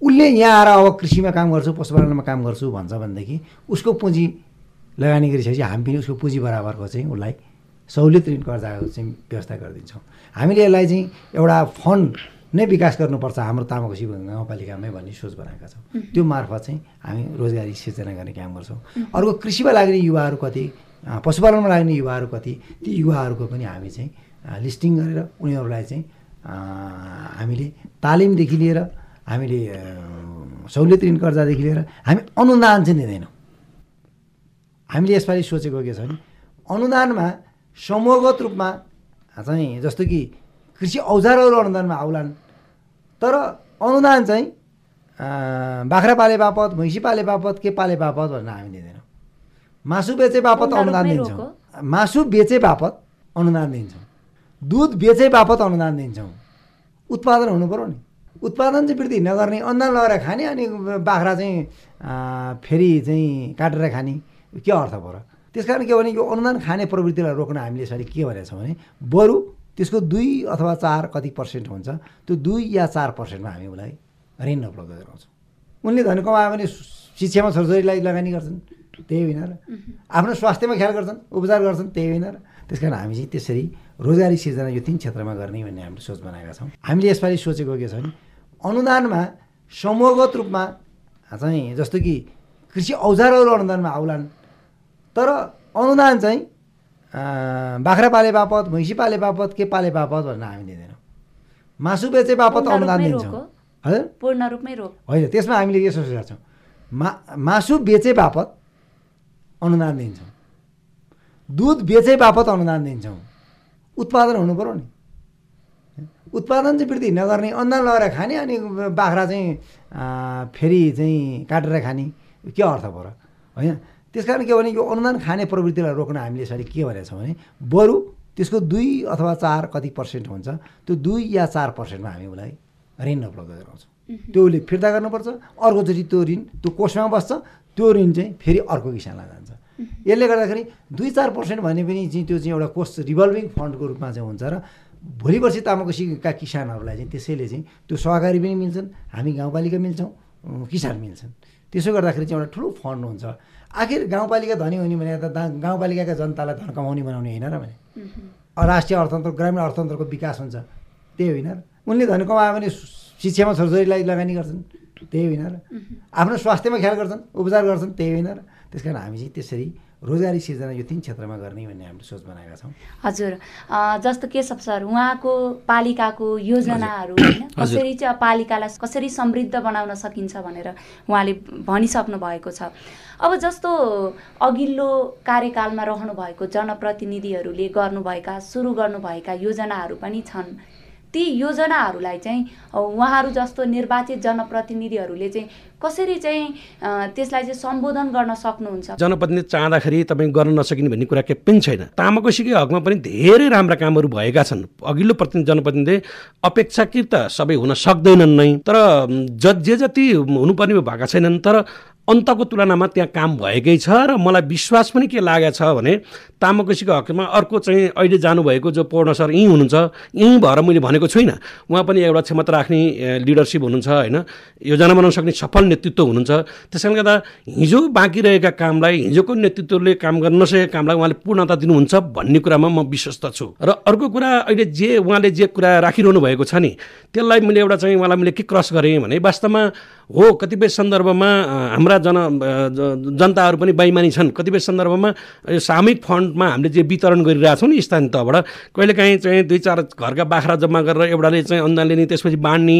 उसले यहाँ आएर अब कृषिमा काम गर्छु पशुपालनमा काम गर्छु भन्छ भनेदेखि उसको पुँजी लगानी गरिसकेपछि हामी पनि उसको पुँजी बराबरको चाहिँ उसलाई सहुलियत ऋण कर्जाको चाहिँ व्यवस्था गरिदिन्छौँ। हामीले यसलाई चाहिँ एउटा फन्ड नै विकास गर्नुपर्छ हाम्रो तामाकोसी गाउँपालिकामै भन्ने सोच बनाएका छौँ। त्यो मार्फत चाहिँ हामी रोजगारी सिर्जना गर्ने काम गर्छौँ। अर्को कृषिमा लाग्ने युवाहरू कति पशुपालनमा लाग्ने युवाहरू कति ती युवाहरूको पनि हामी चाहिँ लिस्टिङ गरेर उनीहरूलाई चाहिँ हामीले तालिमदेखि लिएर हामीले सहुलियत ऋण कर्जादेखि लिएर हामी अनुदान चाहिँ दिँदैनौँ। हामीले यसपालि सोचेको के छ भने अनुदानमा समूहगत रूपमा चाहिँ जस्तो कि कृषि औजारहरू अनुदानमा आउलान्। तर अनुदान चाहिँ बाख्रा पाले बापत भैँसी पाले बापत के पाले बापत भनेर हामी दिँदैनौँ मासु बेचे बापत अनुदान दिन्छौँ। मासु बेचे बापत अनुदान दिन्छौँ। दुध बेचे बापत अनुदान दिन्छौँ। उत्पादन हुनु पऱ्यो नि। उत्पादन चाहिँ वृद्धि नगर्ने अनुदान लगाएर खाने अनि बाख्रा चाहिँ फेरि चाहिँ काटेर खाने के अर्थ पऱ्यो त्यस कारण के भने यो अनुदान खाने प्रवृत्तिलाई रोक्न हामीले यसरी के भनेका छौँ भने बरु त्यसको दुई अथवा चार कति पर्सेन्ट हुन्छ त्यो दुई या चार पर्सेन्टमा हामी उसलाई ऋण उपलब्ध गराउँछौँ। उनले धन कमायो भने शिक्षामा छोरछोरीलाई लगानी गर्छन् त्यही होइन र। आफ्नो स्वास्थ्यमा ख्याल गर्छन् उपचार गर्छन् त्यही होइन र। त्यस कारण हामी चाहिँ त्यसरी रोजगारी सिर्जना यो तिन क्षेत्रमा गर्ने भन्ने हामीले सोच बनाएका छौँ। हामीले यसपालि सोचेको के छ भने अनुदानमा समूहगत रूपमा चाहिँ जस्तो कि कृषि औजारहरू अनुदानमा आउलान् तर अनुदान चाहिँ बाख्रा पाले बापत भैँसी पाले बापत के पाले बापत भनेर हामी दिँदैनौँ मासु बेचे बापत अनुदान दिन्छौँ। हजुर पूर्ण रूपमै रोक होइन त्यसमा हामीले के सोचेका छौँ मा मासु बेचे बापत अनुदान दिन्छौँ। दुध बेचे बापत अनुदान दिन्छौँ। उत्पादन हुनु पऱ्यो नि। उत्पादन चाहिँ वृद्धि नगर्ने अनुदान लगाएर खाने अनि बाख्रा चाहिँ फेरि चाहिँ काटेर खाने के अर्थ पऱ्यो होइन? त्यस कारण के भने यो अनुदान खाने प्रवृत्तिलाई रोक्न हामीले यसरी के भनेका छौँ भने बरु त्यसको दुई अथवा चार कति पर्सेन्ट हुन्छ त्यो दुई या चार पर्सेन्टमा हामी उसलाई ऋण उपलब्ध गराउँछौँ। त्यो उसले फिर्ता गर्नुपर्छ अर्कोचोटि त्यो ऋण त्यो कोषमा बस्छ त्यो ऋण चाहिँ फेरि अर्को किसानलाई जान्छ। यसले गर्दाखेरि दुई चार पर्सेन्ट भने पनि चाहिँ त्यो चाहिँ एउटा कोष रिभल्भिङ फन्डको रूपमा चाहिँ हुन्छ र भोलि पर्सि तामाकोसीका किसानहरूलाई चाहिँ त्यसैले चाहिँ त्यो सहकारी पनि मिल्छन् हामी गाउँपालिका मिल्छौँ किसान मिल्छन्। त्यसो गर्दाखेरि चाहिँ एउटा ठुलो फन्ड हुन्छ। आखिर गाउँपालिका धनी हुने भने त दा- गाउँपालिकाका जनतालाई धन कमाउने बनाउने होइन र भने। राष्ट्रिय अर्थतन्त्र ग्रामीण अर्थतन्त्रको विकास हुन्छ। त्यही होइन र। उनले धन कमायो भने शिक्षामा छोरछोरीलाई लगानी गर्छन्। त्यही होइन र। आफ्नो स्वास्थ्यमा ख्याल गर्छन् उपचार गर्छन्। त्यही होइन र। त्यस कारण हामी चाहिँ त्यसरी रोजगारी सिर्जना यो तिन क्षेत्रमा गर्ने भन्ने हामीले सोच बनाएका छौँ। हजुर। अ, जस्तो केशव सर उहाँको पालिकाको योजनाहरू होइन कसरी चाहिँ पालिकालाई कसरी समृद्ध बनाउन सकिन्छ भनेर उहाँले भनिसक्नु भएको छ। अब जस्तो अघिल्लो कार्यकालमा रहनु भएको जनप्रतिनिधिहरूले गर्नुभएका सुरु गर्नुभएका योजनाहरू पनि छन्। ती योजनाहरूलाई चाहिँ उहाँहरू जस्तो निर्वाचित जनप्रतिनिधिहरूले चाहिँ कसरी चाहिँ त्यसलाई चाहिँ सम्बोधन गर्न सक्नुहुन्छ? जनप्रतिनिधि चाहँदाखेरि तपाईँ गर्न नसकिने भन्ने कुरा केही पनि छैन। तामाकोसीकै हकमा पनि धेरै राम्रा कामहरू भएका छन्। अघिल्लो प्रति जनप्रतिनिधि अपेक्षाकृत सबै हुन सक्दैनन् नै। तर ज जे जति हुनुपर्ने भएका छैनन् तर अन्तको तुलनामा त्यहाँ काम भएकै छ र मलाई विश्वास पनि के लागेको छ भने तामाकोसीको हकमा अर्को चाहिँ अहिले जानुभएको जो पौर्ण सर यहीँ हुनुहुन्छ यहीँ भएर मैले भनेको छुइनँ। उहाँ पनि एउटा क्षमता राख्ने लिडरसिप हुनुहुन्छ होइन? योजना बनाउन सक्ने सफल नेतृत्व हुनुहुन्छ। त्यसैले गर्दा हिजो बाँकी रहेका कामलाई हिजोको नेतृत्वले काम गर्न नसकेका कामलाई उहाँले पूर्णता दिनुहुन्छ भन्ने कुरामा म विश्वस्त छु। र अर्को कुरा अहिले जे उहाँले जे कुरा राखिरहनु भएको छ नि त्यसलाई मैले एउटा चाहिँ उहाँलाई मैले के क्रस गरेँ भने वास्तवमा हो कतिपय सन्दर्भमा हाम्रा जन जनताहरू पनि बैमानी छन्। कतिपय सन्दर्भमा यो सामूहिक फन्डमा हामीले जे वितरण गरिरहेछौँ नि स्थानीय तहबाट कहिलेकाहीँ चाहिँ दुई चार घरका बाख्रा जम्मा गरेर एउटाले चाहिँ अन्ना लिने त्यसपछि बाँड्ने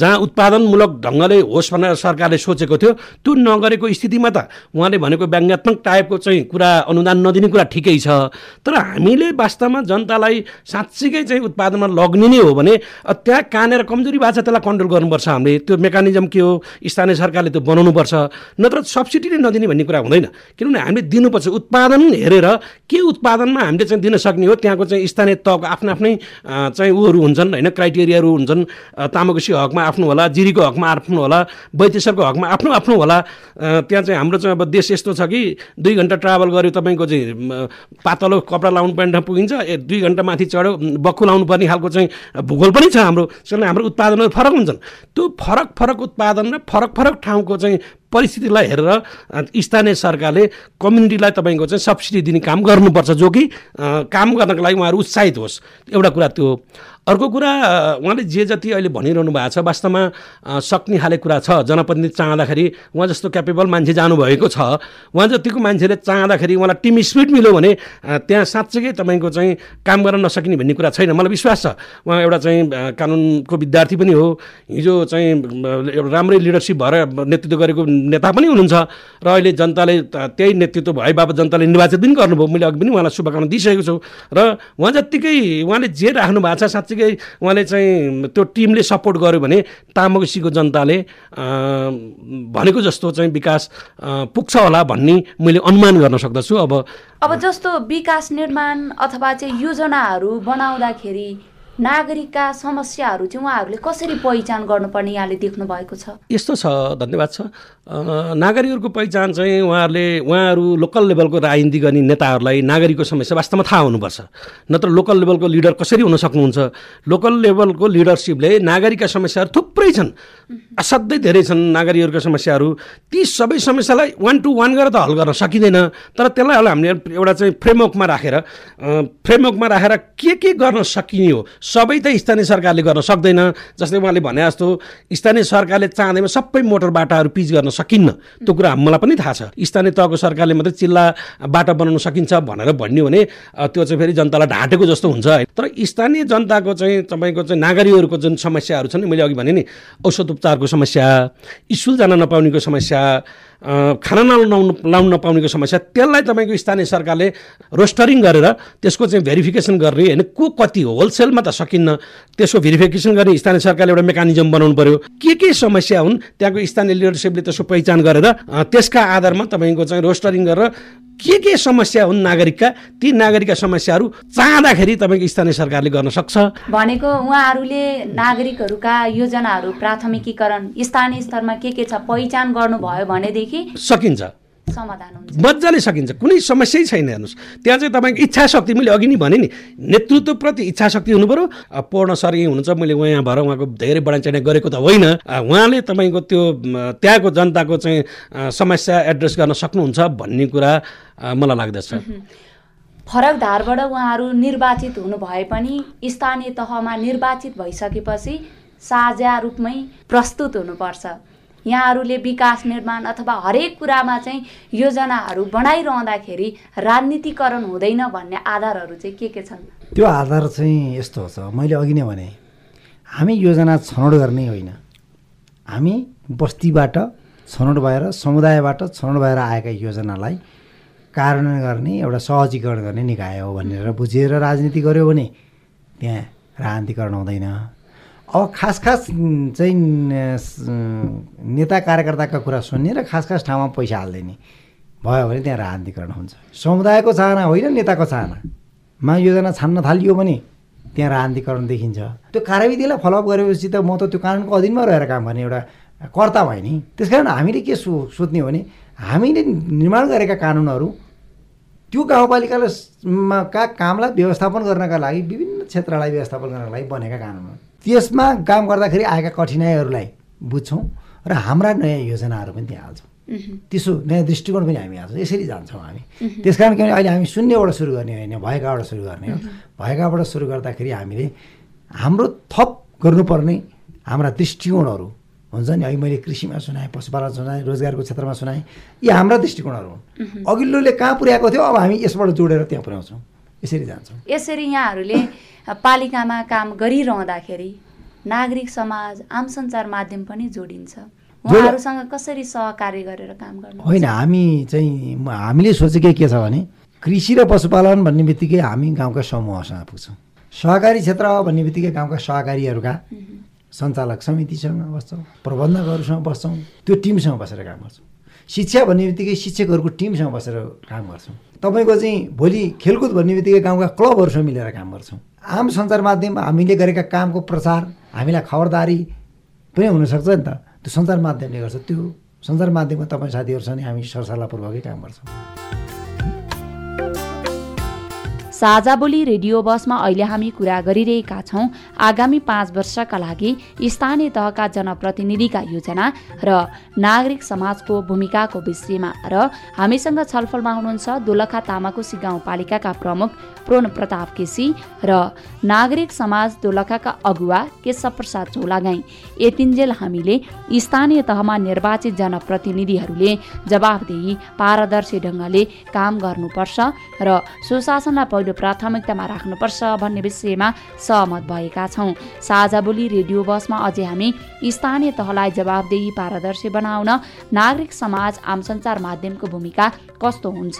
जहाँ उत्पादनमूलक ढङ्गले होस् भनेर सरकारले सोचेको थियो त्यो नगरेको स्थितिमा त उहाँले भनेको व्यङ्ग्यात्मक टाइपको चाहिँ कुरा अनुदान नदिने कुरा ठिकै छ। तर हामीले वास्तवमा जनतालाई साँच्चीकै चाहिँ उत्पादनमा लग्ने हो भने त्यहाँ कहाँनिर कमजोरी भएको छ त्यसलाई कन्ट्रोल गर्नुपर्छ हामीले। त्यो मेकानिजम के हो स्थानीय सरकारले त्यो बनाउनुपर्छ। नत्र सब्सिडीले नदिने भन्ने कुरा हुँदैन। किनभने हामीले दिनुपर्छ। उत्पादन हेरेर के उत्पादनमा हामीले चाहिँ दिन सक्ने हो त्यहाँको चाहिँ स्थानीय तहको आफ्नो आफ्नै चाहिँ उहरू हुन्छन् होइन क्राइटेरियाहरू हुन्छन्। तामाकोसी हकमा आफ्नो होला जिरीको हकमा आफ्नो होला वैदेशरको हकमा आफ्नो आफ्नो होला। त्यहाँ चाहिँ हाम्रो चाहिँ अब देश यस्तो छ कि दुई घन्टा ट्राभल गऱ्यो तपाईँको चाहिँ पातलो कपडा लाउनु पर्ने ठाउँ पुगिन्छ ए दुई घन्टा माथि चढ्यो बक्खु लाउनु पर्ने खालको चाहिँ भूगोल पनि छ हाम्रो। हाम्रो उत्पादनहरू फरक हुन्छन्। त्यो फरक फरक उत्पादन र फरक फरक ठाउँको चाहिँ परिस्थितिलाई हेरेर स्थानीय सरकारले कम्युनिटीलाई तपाईँको चाहिँ सब्सिडी दिने काम गर्नुपर्छ जो कि काम गर्नको लागि उहाँहरू उत्साहित होस्। एउटा कुरा त्यो अर्को कुरा उहाँले जे जति अहिले भनिरहनु भएको छ वास्तवमा सक्ने खाले कुरा छ। जनप्रतिनिधि चाहँदाखेरि उहाँ जस्तो क्यापेबल मान्छे जानुभएको छ। उहाँ जतिको मान्छेले चाहँदाखेरि उहाँलाई टिम स्पिड मिल्यो भने त्यहाँ साँच्चैकै तपाईँको चाहिँ काम गर्न नसकिने भन्ने कुरा छैन। मलाई विश्वास छ। उहाँ एउटा चाहिँ कानुनको विद्यार्थी पनि हो। हिजो चाहिँ एउटा राम्रै लिडरसिप भएर नेतृत्व गरेको नेता पनि हुनुहुन्छ। र अहिले जनताले त्यही नेतृत्व भए बाबत जनताले निर्वाचित पनि गर्नुभयो। मैले अघि पनि उहाँलाई शुभकामना दिइसकेको छु। र उहाँ जत्तिकै उहाँले जे राख्नु भएको छ साँच्चै साँच्चीकै उहाँले चाहिँ त्यो टिमले सपोर्ट गर्यो भने तामगसीको जनताले भनेको जस्तो चाहिँ विकास पुग्छ होला भन्ने मैले अनुमान गर्न सक्दछु। अब अब जस्तो विकास निर्माण अथवा चाहिँ योजनाहरू बनाउँदाखेरि नागरिकका समस्याहरू चाहिँ उहाँहरूले कसरी पहिचान गर्नुपर्ने यहाँले देख्नु भएको छ? यस्तो छ धन्यवाद छ। नागरिकहरूको पहिचान चाहिँ उहाँहरूले उहाँहरू लोकल लेभलको राजनीति गर्ने नेताहरूलाई नागरिकको समस्या वास्तवमा थाहा हुनुपर्छ। नत्र लोकल लेभलको लिडर कसरी हुन सक्नुहुन्छ? लोकल लेभलको लिडरसिपले नागरिकका समस्याहरू थुप्रै छन्। असाध्यै धेरै छन् नागरिकहरूका समस्याहरू। ती सबै समस्यालाई वान टू वान गरेर त हल गर्न सकिँदैन। तर त्यसलाई हामीले एउटा चाहिँ फ्रेमवर्कमा राखेर फ्रेमवर्कमा राखेर के के गर्न सकिने हो सबै त स्थानीय सरकारले गर्न सक्दैन। जस्तै उहाँले भने जस्तो स्थानीय सरकारले चाहँदैमा सबै मोटर बाटाहरू पिच गर्न सकिन्न। त्यो कुरा मलाई पनि थाहा छ। स्थानीय तहको सरकारले मात्रै चिल्ला बाटो बनाउन सकिन्छ भनेर भन्यो भने त्यो चाहिँ फेरि जनतालाई ढाँटेको जस्तो हुन्छ। है तर स्थानीय जनताको चाहिँ तपाईँको चाहिँ नागरिकहरूको जुन समस्याहरू छन् मैले अघि भने नि औषध उपचारको समस्या स्कुल जान नपाउनेको समस्या खाना नलाउनु लाउनु नपाउनेको समस्या। त्यसलाई तपाईँको स्थानीय सरकारले रोस्टरिङ गरेर त्यसको चाहिँ भेरिफिकेसन गर्ने होइन को कति होलसेलमा त सकिन्न त्यसको भेरिफिकेसन गर्ने स्थानीय सरकारले एउटा मेकानिजम बनाउनु पर्यो। के के समस्या हुन् त्यहाँको स्थानीय लिडरसिपले त्यसको पहिचान गरेर त्यसका आधारमा तपाईँको चाहिँ रोस्टरिङ गरेर के के समस्या हुन् नागरिकका? ती नागरिकका समस्याहरू चाहँदाखेरि तपाईँको स्थानीय सरकारले गर्न सक्छ? भनेको उहाँहरूले नागरिकहरूका योजनाहरू प्राथमिकीकरण स्थानीय स्तरमा के के छ पहिचान गर्नुभयो भनेदेखि सकिन्छ। समाधान हुन्छ। मजाले सकिन्छ। कुनै समस्यै छैन हेर्नुहोस्। त्यहाँ चाहिँ तपाईँको इच्छा शक्ति मैले अघि नै भने नि नेतृत्वप्रति इच्छा शक्ति हुनु पऱ्यो पूर्ण सर यहीँ हुनुहुन्छ। मैले उहाँ भएर उहाँको धेरै बढाइ गरेको त होइन। उहाँले तपाईँको त्यो त्यहाँको जनताको चाहिँ समस्या एड्रेस गर्न सक्नुहुन्छ भन्ने कुरा मलाई लाग्दछ। फरक धारबाट उहाँहरू निर्वाचित हुनु भए पनि स्थानीय तहमा निर्वाचित भइसकेपछि साझा रूपमै प्रस्तुत हुनुपर्छ। यहाँहरूले विकास निर्माण अथवा हरेक कुरामा चाहिँ योजनाहरू बनाइरहँदाखेरि राजनीतिकरण हुँदैन भन्ने आधारहरू चाहिँ के के छन्? त्यो आधार चाहिँ यस्तो छ मैले अघि नै भने हामी योजना छनौट गर्ने होइन। हामी बस्तीबाट छनौट भएर समुदायबाट छनौट भएर आएका योजनालाई कार्यान्वयन गर्ने एउटा सहजीकरण गर्ने निकाय हो भनेर बुझेर राजनीति गऱ्यो भने त्यहाँ राजनीतिकरण हुँदैन। अब खास खास चाहिँ नेता कार्यकर्ताका कुरा सुन्ने र खास खास ठाउँमा पैसा हाल्दैन भयो भने त्यहाँ राजनीतिकरण हुन्छ। समुदायको चाहना होइन नेताको चाहनामा योजना छान्न थालियो भने त्यहाँ राजनीतिकरण देखिन्छ। त्यो कार्यविधिलाई फलोअप गरेपछि त म त त्यो कानुनको अधीनमा रहेर काम गर्ने एउटा कर्ता भयो नि। त्यस कारण हामीले के सो सोध्ने हो भने हामीले निर्माण गरेका कानुनहरू त्यो गाउँपालिकाले मा का कामलाई व्यवस्थापन गर्नका लागि विभिन्न क्षेत्रलाई व्यवस्थापन गर्नका लागि बनेका कानुन त्यसमा काम गर्दाखेरि आएका कठिनाइहरूलाई बुझ्छौँ र हाम्रा नयाँ योजनाहरू पनि त्यहाँ हाल्छौँ। त्यसो नयाँ दृष्टिकोण पनि हामी हाल्छौँ। यसरी जान्छौँ हामी। त्यस कारण किनभने अहिले हामी शून्यबाट सुरु गर्ने होइन भएकाबाट सुरु गर्ने हो। भएकाबाट सुरु गर्दाखेरि हामीले हाम्रो थप गर्नुपर्ने हाम्रा दृष्टिकोणहरू हुन्छ नि। अहिले मैले कृषिमा सुनाएँ पशुपालन सुनाएँ रोजगारको क्षेत्रमा सुनाएँ यी हाम्रा दृष्टिकोणहरू हुन्। अघिल्लोले कहाँ पुर्याएको थियो अब हामी यसबाट जोडेर त्यहाँ पुर्याउँछौँ। यसरी जान्छौँ। यसरी यहाँहरूले पालिकामा काम गरिरहँदाखेरि नागरिक समाज आम सञ्चार माध्यम पनि जोडिन्छ। उहाँहरूसँग कसरी सहकार्य गरेर काम गर्नु होइन हामी चाहिँ हामीले सोचेकै के छ भने कृषि र पशुपालन भन्ने बित्तिकै हामी गाउँका समूहसँग पुग्छौँ। सहकारी क्षेत्र भन्ने बित्तिकै गाउँका सहकारीहरूका सञ्चालक समितिसँग बस्छौँ प्रबन्धकहरूसँग बस्छौँ त्यो टिमसँग बसेर काम गर्छौँ। शिक्षा भन्ने बित्तिकै शिक्षकहरूको टिमसँग बसेर काम गर्छौँ। तपाईँको चाहिँ भोलि खेलकुद भन्ने बित्तिकै गाउँका क्लबहरूसँग मिलेर काम गर्छौँ। आम सञ्चार माध्यम हामीले गरेका कामको प्रचार हामीलाई खबरदारी पनि हुनसक्छ नि त। त्यो सञ्चार माध्यमले गर्छ। त्यो सञ्चार माध्यममा तपाईँ साथीहरूसँग हामी सरसल्लाहपूर्वकै काम गर्छौँ। साझा बोली रेडियो बसमा अहिले हामी कुरा गरिरहेका छौँ। आगामी पाँच वर्षका लागि स्थानीय तहका जनप्रतिनिधिका योजना र नागरिक समाजको भूमिकाको विषयमा र हामीसँग छलफलमा हुनुहुन्छ दोलखा तामाकोसी गाउँपालिकाका प्रमुख प्रोन प्रताप केसी र नागरिक समाज दोलखाका अगुवा केशव प्रसाद चौलागाई यतिन्जेल हामीले स्थानीय तहमा निर्वाचित जनप्रतिनिधिहरूले जवाबदेही पारदर्शी ढङ्गले काम गर्नुपर्छ र सुशासनलाई पहिलो प्राथमिकतामा राख्नुपर्छ भन्ने विषयमा सहमत भएका छौँ। साझा बोली रेडियो बसमा अझै हामी स्थानीय तहलाई जवाबदेही पारदर्शी बनाउन नागरिक समाज आम सञ्चार माध्यमको भूमिका कस्तो हुन्छ?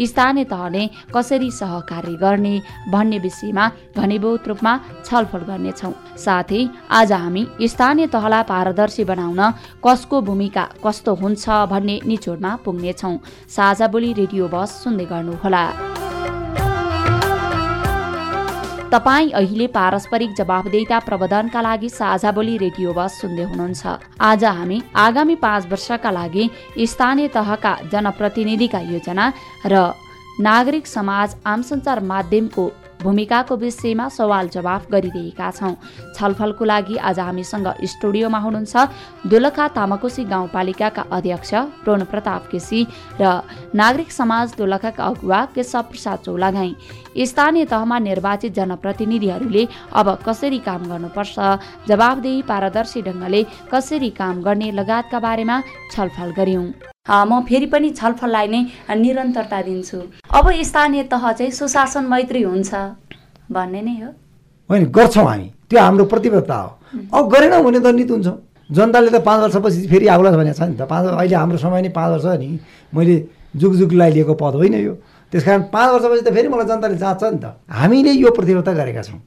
स्थानीय तहले कसरी सहकार्य गर्ने भन्ने विषयमा घनीभूत रूपमा छलफल गर्नेछौँ। साथै आज हामी स्थानीय तहलाई पारदर्शी बनाउन कसको भूमिका कस्तो हुन्छ भन्ने निचोडमा पुग्नेछौँ। साझा बोली रेडियो बस सुन्दै गर्नुहोला। तपाईँ अहिले पारस्परिक जवाबदेता प्रबन्धनका लागि साझा बोली रेडियो बस सुन्दै हुनुहुन्छ। आज हामी आगामी पाँच वर्षका लागि स्थानीय तहका जनप्रतिनिधिका योजना र नागरिक समाज आम सञ्चार माध्यमको भूमिकाको विषयमा सवाल जवाफ गरिरहेका छौँ। छलफलको लागि आज हामीसँग स्टुडियोमा हुनुहुन्छ दोलखा तामाकोसी गाउँपालिकाका अध्यक्ष प्रोन प्रताप केसी र नागरिक समाज दोलखाका अगुवा केशव प्रसाद चौलागाई। स्थानीय तहमा निर्वाचित जनप्रतिनिधिहरूले अब कसरी काम गर्नुपर्छ? जवाबदेही पारदर्शी ढङ्गले कसरी काम गर्ने लगायतका बारेमा छलफल गर्यौँ म फेरि पनि छलफललाई नै निरन्तरता दिन्छु। अब स्थानीय तह चाहिँ सुशासन मैत्री हुन्छ। भन्ने नै हो। होइन गर्छौँ हामी। त्यो हाम्रो प्रतिबद्धता हो। अब गरेनौँ भने दण्डित हुन्छौँ। जनताले त पाँच वर्षपछि फेरि आउला भनेको छ नि त। पाँच अहिले हाम्रो समय नै पाँच वर्ष नि। मैले जुग जुगलाई लिएको पद होइन यो। त्यस कारण पाँच वर्षपछि त फेरि मलाई जनताले जाँच्छ नि त। हामीले यो प्रतिबद्धता गरेका छौँ।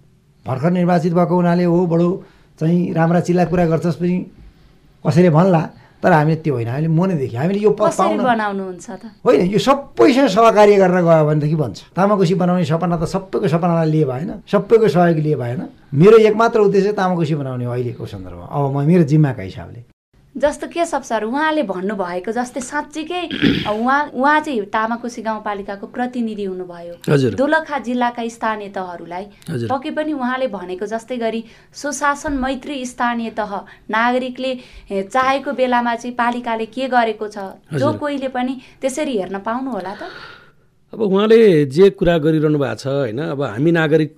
भर्खर निर्वाचित भएको हुनाले हो बडो चाहिँ राम्रा चिल्ला कुरा गर्छस् पनि कसैले भन्ला तर हामीले त्यो होइन। हामीले मनैदेखि हामीले यो पद बनाउनुहुन्छ त? होइन यो सबैसँग सहकार्य गरेर गयो भनेदेखि बन्छ तामाकोसी बनाउने सपना त सबैको सपनालाई लिए भएन सबैको सहयोग लिए भएन। मेरो एक मात्र उद्देश्य तामाकोसी बनाउने हो अहिलेको सन्दर्भमा। अब म मेरो जिम्माका हिसाबले। जस्तो के सब सर उहाँले भन्नुभएको जस्तै साँच्चीकै *clears throat* उहाँ उहाँ चाहिँ तामाकोसी गाउँपालिकाको प्रतिनिधि हुनुभयो दोलखा जिल्लाका स्थानीय तहहरूलाई। पक्कै पनि उहाँले भनेको जस्तै गरी सुशासन मैत्री स्थानीय तह नागरिकले चाहेको बेलामा चाहिँ पालिकाले के गरेको छ जो। कोहीले पनि त्यसरी हेर्न पाउनु होला त अब उहाँले जे कुरा गरिरहनु भएको छ होइन अब हामी नागरिक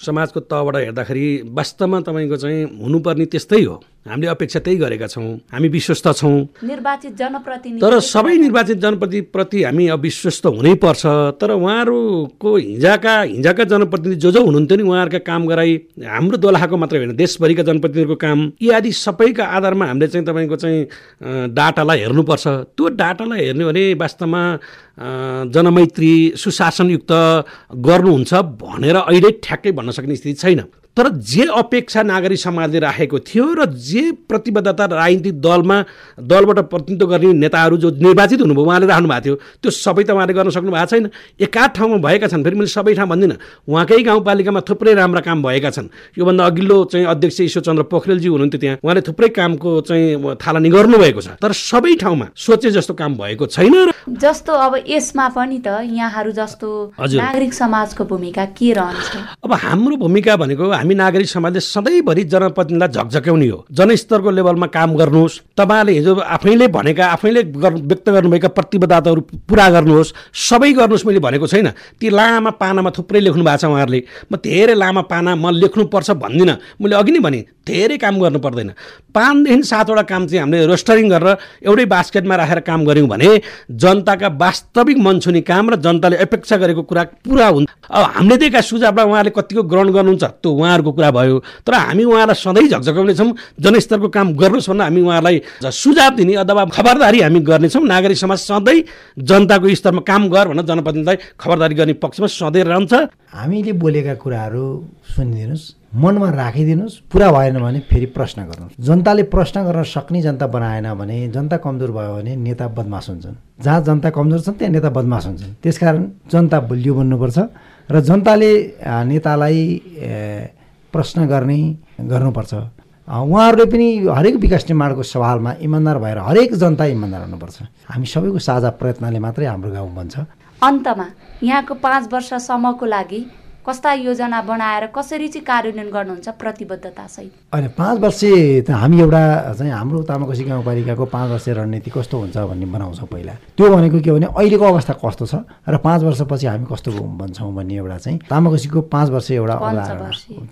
समाजको तहबाट हेर्दाखेरि वास्तवमा तपाईँको चाहिँ हुनुपर्ने त्यस्तै हो हामीले अपेक्षा त्यही गरेका छौँ। हामी विश्वस्त छौँ। निर्वाचित जनप्रतिनिधि तर सबै निर्वाचित जनप्रतिप्रति हामी अब विश्वस्त हुनैपर्छ तर उहाँहरूको हिजोका हिजोका जनप्रतिनिधि जो जो हुनुहुन्थ्यो नि उहाँहरूका काम गराई हाम्रो दोलखाको मात्रै होइन देशभरिका जनप्रतिनिधिहरूको काम यी आदि सबैका आधारमा हामीले चाहिँ तपाईँको चाहिँ डाटालाई हेर्नुपर्छ। त्यो डाटालाई हेर्ने भने वास्तवमा जनमैत्री सुशासनयुक्त गर्नुहुन्छ भनेर अहिले ठ्याक्कै भन्न सक्ने स्थिति छैन। तर जे अपेक्षा नागरिक समाजले राखेको थियो र जे प्रतिबद्धता राजनीतिक दलमा दलबाट प्रतिनिधित्व गर्ने नेताहरू जो निर्वाचित हुनुभयो उहाँले राख्नु भएको थियो। त्यो सबै त उहाँले गर्न सक्नु भएको छैन। एकाध ठाउँमा भएका छन् फेरि मैले सबै ठाउँ भन्दिनँ। उहाँकै गाउँपालिकामा थुप्रै राम्रा काम भएका छन्। योभन्दा अघिल्लो चाहिँ अध्यक्ष ईश्वरचन्द्र पोखरेलजी हुनुहुन्थ्यो त्यहाँ। उहाँले थुप्रै कामको चाहिँ थालनी गर्नुभएको छ। तर सबै ठाउँमा सोचे जस्तो काम भएको छैन जस्तो अब यसमा पनि त यहाँहरू जस्तो नागरिक समाजको भूमिका के रहन्छ? अब हाम्रो भूमिका भनेको हामी नागरिक समाजले सधैँभरि जनप्रतिनिधिलाई झकझक्याउने हो। जनस्तरको लेभलमा काम गर्नुहोस्। तपाईँले हिजो आफैले भनेका आफैले व्यक्त गर्नुभएका प्रतिबद्धताहरू पुरा गर्नुहोस्। सबै गर्नुहोस् मैले भनेको छैन। ती लामा पानामा थुप्रै लेख्नु भएको छ उहाँहरूले। म धेरै लामा पाना म लेख्नुपर्छ भन्दिनँ। मैले अघि नै भने धेरै काम गर्नु पर्दैन। पाँचदेखि सातवटा काम चाहिँ हामीले रोस्टरिङ गरेर एउटै बास्केटमा राखेर काम गऱ्यौँ भने जनताका वास्तविक मनछुनी काम र जनताले अपेक्षा गरेको कुरा पुरा हुन्छ अब हामीले दिएका सुझावलाई उहाँले कतिको ग्रहण गर्नुहुन्छ त्यो उहाँहरूको कुरा भयो तर हामी उहाँलाई सधैँ झकझकाउने छौँ जनस्तरको काम गर्नुहोस् भनेर हामी उहाँलाई सुझाव दिने अथवा खबरदारी हामी गर्नेछौँ। नागरिक समाज सधैँ जनताको स्तरमा काम गर भनेर जनप्रतिनिधिलाई खबरदारी गर्ने पक्षमा सधैँ रहन्छ। हामीले बोलेका कुराहरू सुनिदिनुहोस् मनमा राखिदिनुहोस् पुरा भएन भने फेरि प्रश्न गर्नुहोस्। जनताले प्रश्न गर्न सक्ने जनता बनाएन भने जनता कमजोर भयो भने नेता बदमास हुन्छन्। जहाँ जनता कमजोर छन् त्यहाँ नेता बदमास हुन्छन्। त्यसकारण जनता बलियो बन्नुपर्छ र जनताले नेतालाई प्रश्न गर्ने गर्नुपर्छ। उहाँहरूले पनि हरेक विकास निर्माणको सवालमा इमान्दार भएर हरेक जनता इमान्दार हुनुपर्छ। हामी सबैको साझा प्रयत्नले मात्रै हाम्रो गाउँ बन्छ। अन्तमा यहाँको पाँच वर्षसम्मको लागि कस्ता योजना बनाएर कसरी चाहिँ कार्यान्वयन गर्नुहुन्छ प्रतिबद्धतासहित? होइन पाँच वर्ष त हामी एउटा चाहिँ हाम्रो तामाकोसी गाउँपालिकाको पाँच वर्ष रणनीति कस्तो हुन्छ भन्ने बनाउँछौँ पहिला। त्यो भनेको के भने अहिलेको अवस्था कस्तो छ र पाँच वर्षपछि हामी कस्तो बन्छौँ भन्ने एउटा चाहिँ तामाकोसीको पाँच वर्ष एउटा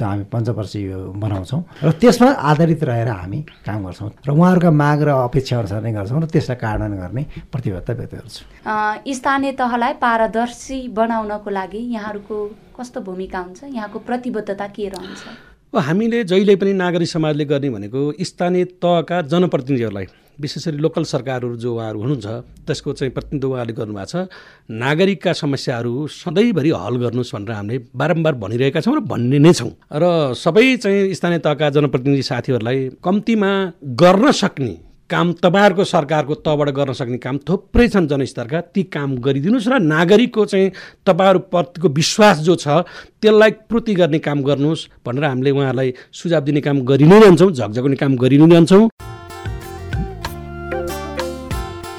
हामी पञ्चवर्षीय बनाउँछौँ र त्यसमा आधारित रहेर हामी काम गर्छौँ र उहाँहरूका माग र अपेक्षा अनुसार नै गर्छौँ र त्यसलाई कार्यान्वयन गर्ने प्रतिबद्धता व्यक्त गर्छौँ। स्थानीय तहलाई पारदर्शी बनाउनको लागि यहाँहरूको कस्तो भूमिका हुन्छ? यहाँको प्रतिबद्धता के रहन्छ? हामीले जहिले पनि नागरिक समाजले गर्ने भनेको स्थानीय तहका जनप्रतिनिधिहरूलाई विशेष गरी लोकल सरकारहरू जो उहाँहरू हुनुहुन्छ त्यसको चाहिँ प्रतिनिधित्व उहाँले गर्नुभएको छ। नागरिकका समस्याहरू सधैँभरि हल गर्नुहोस् भनेर हामीले बारम्बार भनिरहेका छौँ र भन्ने नै छौँ। र सबै चाहिँ स्थानीय तहका जनप्रतिनिधि साथीहरूलाई कम्तीमा गर्न सक्ने काम तपाईँहरूको सरकारको तहबाट गर्न सक्ने काम थुप्रै छन् जनस्तरका। ती काम गरिदिनुहोस् र नागरिकको चाहिँ तपाईँहरूप्रतिको विश्वास जो छ त्यसलाई पूर्ति गर्ने काम गर्नुहोस् भनेर हामीले उहाँहरूलाई सुझाव दिने काम गरि नै रहन्छौँ झकझगाउने काम गरि नै रहन्छौँ।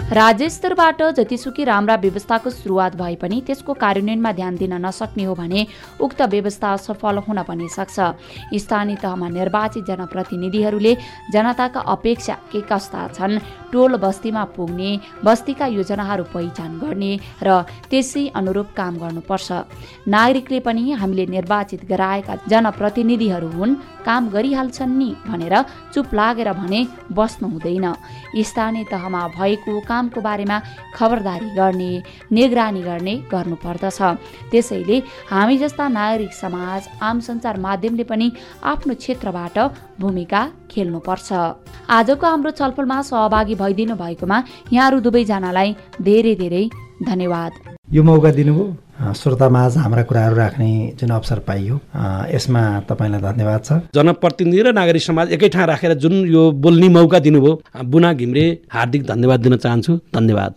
राज्य स्तरबाट जतिसुकै राम्रा व्यवस्थाको सुरुवात भए पनि त्यसको कार्यान्वयनमा ध्यान दिन नसक्ने हो भने उक्त व्यवस्था सफल हुन पनि सक्छ। स्थानीय तहमा निर्वाचित जनप्रतिनिधिहरूले जनताका अपेक्षा के कस्ता छन् टोल बस्तीमा पुग्ने बस्तीका योजनाहरू पहिचान गर्ने र त्यसै अनुरूप काम गर्नुपर्छ। नागरिकले पनि हामीले निर्वाचित गराएका जनप्रतिनिधिहरू हुन् काम गरिहाल्छन् नि भनेर चुप लागेर भने बस्नु हुँदैन स्थानीय तहमा भएको कामको बारेमा खबरदारी गर्ने निगरानी गर्ने गर्नुपर्दछ। त्यसैले हामी जस्ता नागरिक समाज आम सञ्चार माध्यमले पनि आफ्नो क्षेत्रबाट भूमिका खेल्नुपर्छ। आजको हाम्रो छलफलमा सहभागी भइदिनु भएकोमा यहाँहरू दुवैजनालाई धेरै धेरै धन्यवाद। यो मौका दिनुभयो। श्रोतामाझ हाम्रा कुराहरू राख्ने जुन अवसर पाइयो यसमा तपाईँलाई धन्यवाद छ। जनप्रतिनिधि र नागरिक समाज एकै ठाउँ राखेर जुन यो बोल्ने मौका दिनुभयो बुना घिम्रे हार्दिक धन्यवाद दिन चाहन्छु। धन्यवाद।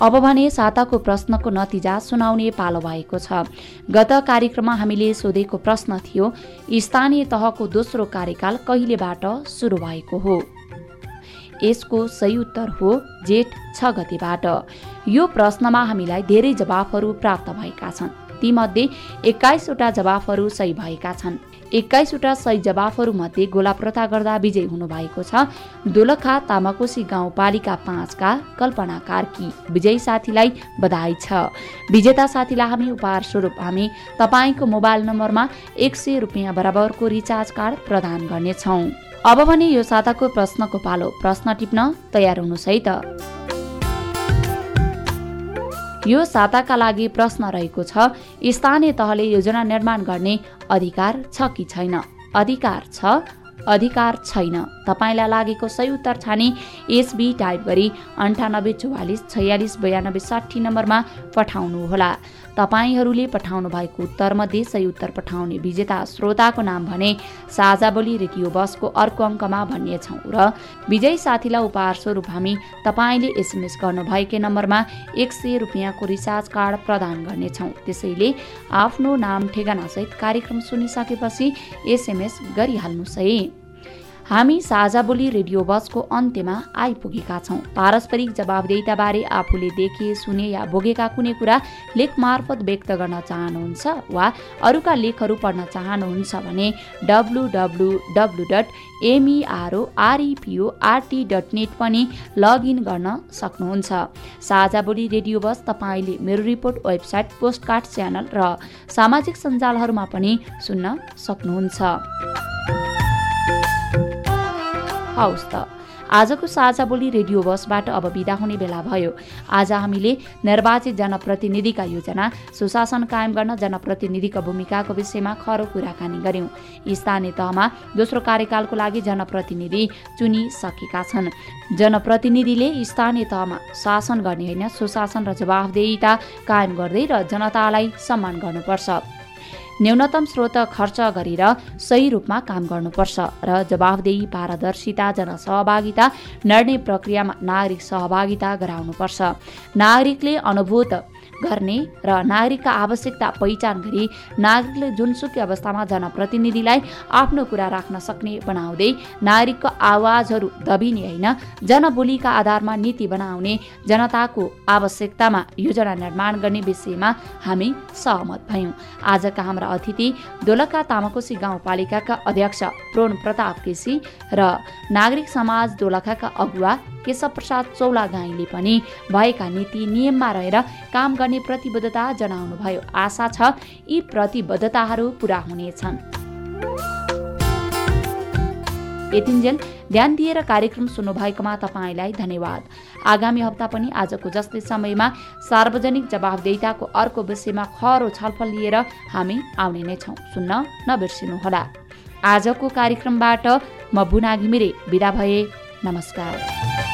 अब भने साताको प्रश्नको नतिजा सुनाउने पालो भएको छ। गत कार्यक्रममा हामीले सोधेको प्रश्न थियो स्थानीय तहको दोस्रो कार्यकाल कहिलेबाट सुरु भएको हो? यसको सही उत्तर हो जेठ छ गतिबाट। यो प्रश्नमा हामीलाई धेरै जवाफहरू प्राप्त भएका छन्। तीमध्ये एक्काइसवटा जवाफहरू सही भएका छन्। एक्काइसवटा सही जवाफहरूमध्ये गोला प्रथा गर्दा विजय हुनुभएको छ। दोलखा तामाकोसी गाउँपालिका पाँचका कल्पना कार्की विजयी साथीलाई बधाई छ। विजेता साथीलाई हामी उपहार स्वरूप हामी तपाईँको मोबाइल नम्बरमा एक सय रुपियाँ बराबरको रिचार्ज कार्ड प्रदान गर्नेछौँ। अब भने यो साताको प्रश्नको पालो। प्रश्न टिप्न तयार हुनुहोस् है त यो साताका लागि प्रश्न रहेको छ। स्थानीय तहले योजना निर्माण गर्ने अधिकार छ कि छैन? अधिकार छ अधिकार छैन। तपाईँलाई लागेको सही उत्तर छाने एसबी टाइप गरी अन्ठानब्बे चौवालिस छयालिस बयानब्बे साठी नम्बरमा पठाउनुहोला। तपाईँहरूले पठाउनु भएको उत्तरमध्ये सही उत्तर पठाउने विजेता श्रोताको नाम भने साझा बोली रेडियो बसको अर्को अङ्कमा भन्नेछौँ र विजयी साथीलाई उपहार स्वरूप हामी तपाईँले एसएमएस गर्नुभएकै नम्बरमा एक सय रुपियाँको रिचार्ज कार्ड प्रदान गर्नेछौँ। त्यसैले आफ्नो नाम ठेगानासहित कार्यक्रम सुनिसकेपछि एसएमएस गरिहाल्नुहोस् है हामी साझा बोली रेडियो बसको अन्त्यमा आइपुगेका छौँ। पारस्परिक जवाबदेताबारे आफूले देखे सुने या भोगेका कुनै कुरा लेख मार्फत व्यक्त गर्न चाहनुहुन्छ वा अरूका लेखहरू पढ्न चाहनुहुन्छ भने W W W dot MEROREPORT dot net पनि लगइन गर्न सक्नुहुन्छ। साझा बोली रेडियो बस तपाईँले मेरो रिपोर्ट वेबसाइट पोस्टकार्ड च्यानल र सामाजिक सञ्जालहरूमा पनि सुन्न सक्नुहुन्छ। हवस् त। आजको साझा बोली रेडियो बसबाट अब बिदा हुने बेला भयो। आज हामीले निर्वाचित जनप्रतिनिधिका योजना सुशासन कायम गर्न जनप्रतिनिधिको भूमिकाको विषयमा खरो कुराकानी गर्यौं स्थानीय तहमा दोस्रो कार्यकालको लागि जनप्रतिनिधि चुनिसकेका छन्। जनप्रतिनिधिले स्थानीय तहमा शासन गर्ने होइन सुशासन र जवाफदेहिता कायम गर्दै र जनतालाई सम्मान गर्नुपर्छ। न्यूनतम स्रोत खर्च गरेर सही रूपमा काम गर्नुपर्छ र जवाफदेही पारदर्शिता जनसहभागिता निर्णय प्रक्रियामा नागरिक सहभागिता गराउनुपर्छ। नागरिकले अनुभूत गर्ने र नागरिकका आवश्यकता पहिचान गरी नागरिकले जुनसुकै अवस्थामा जनप्रतिनिधिलाई आफ्नो कुरा राख्न सक्ने बनाउँदै नागरिकको आवाजहरू दबिने होइन जनबोलीका आधारमा नीति बनाउने जनताको आवश्यकतामा योजना निर्माण गर्ने विषयमा हामी सहमत भयौँ। आजका हाम्रा अतिथि दोलखा तामाकोशी गाउँपालिकाका अध्यक्ष प्रोण प्रताप केसी र नागरिक समाज दोलखाका अगुवा केशव प्रसाद चौलागाईले पनि भएका नीति नियममा रहेर काम गर्ने प्रतिबद्धता जनाउनुभयो। आशा छ यी प्रतिबद्धताहरू पुरा हुनेछन्। यतिन्जेल ध्यान दिएर कार्यक्रम सुन्नुभएकोमा तपाईँलाई धन्यवाद। आगामी हप्ता पनि आजको जस्तै समयमा सार्वजनिक जवाबदेताको अर्को विषयमा खरो छलफल लिएर हामी आउने नै छौँ। सुन्न नबिर्सिनुहोला। आजको कार्यक्रमबाट म बुना घिमिरे विदा भए। नमस्कार।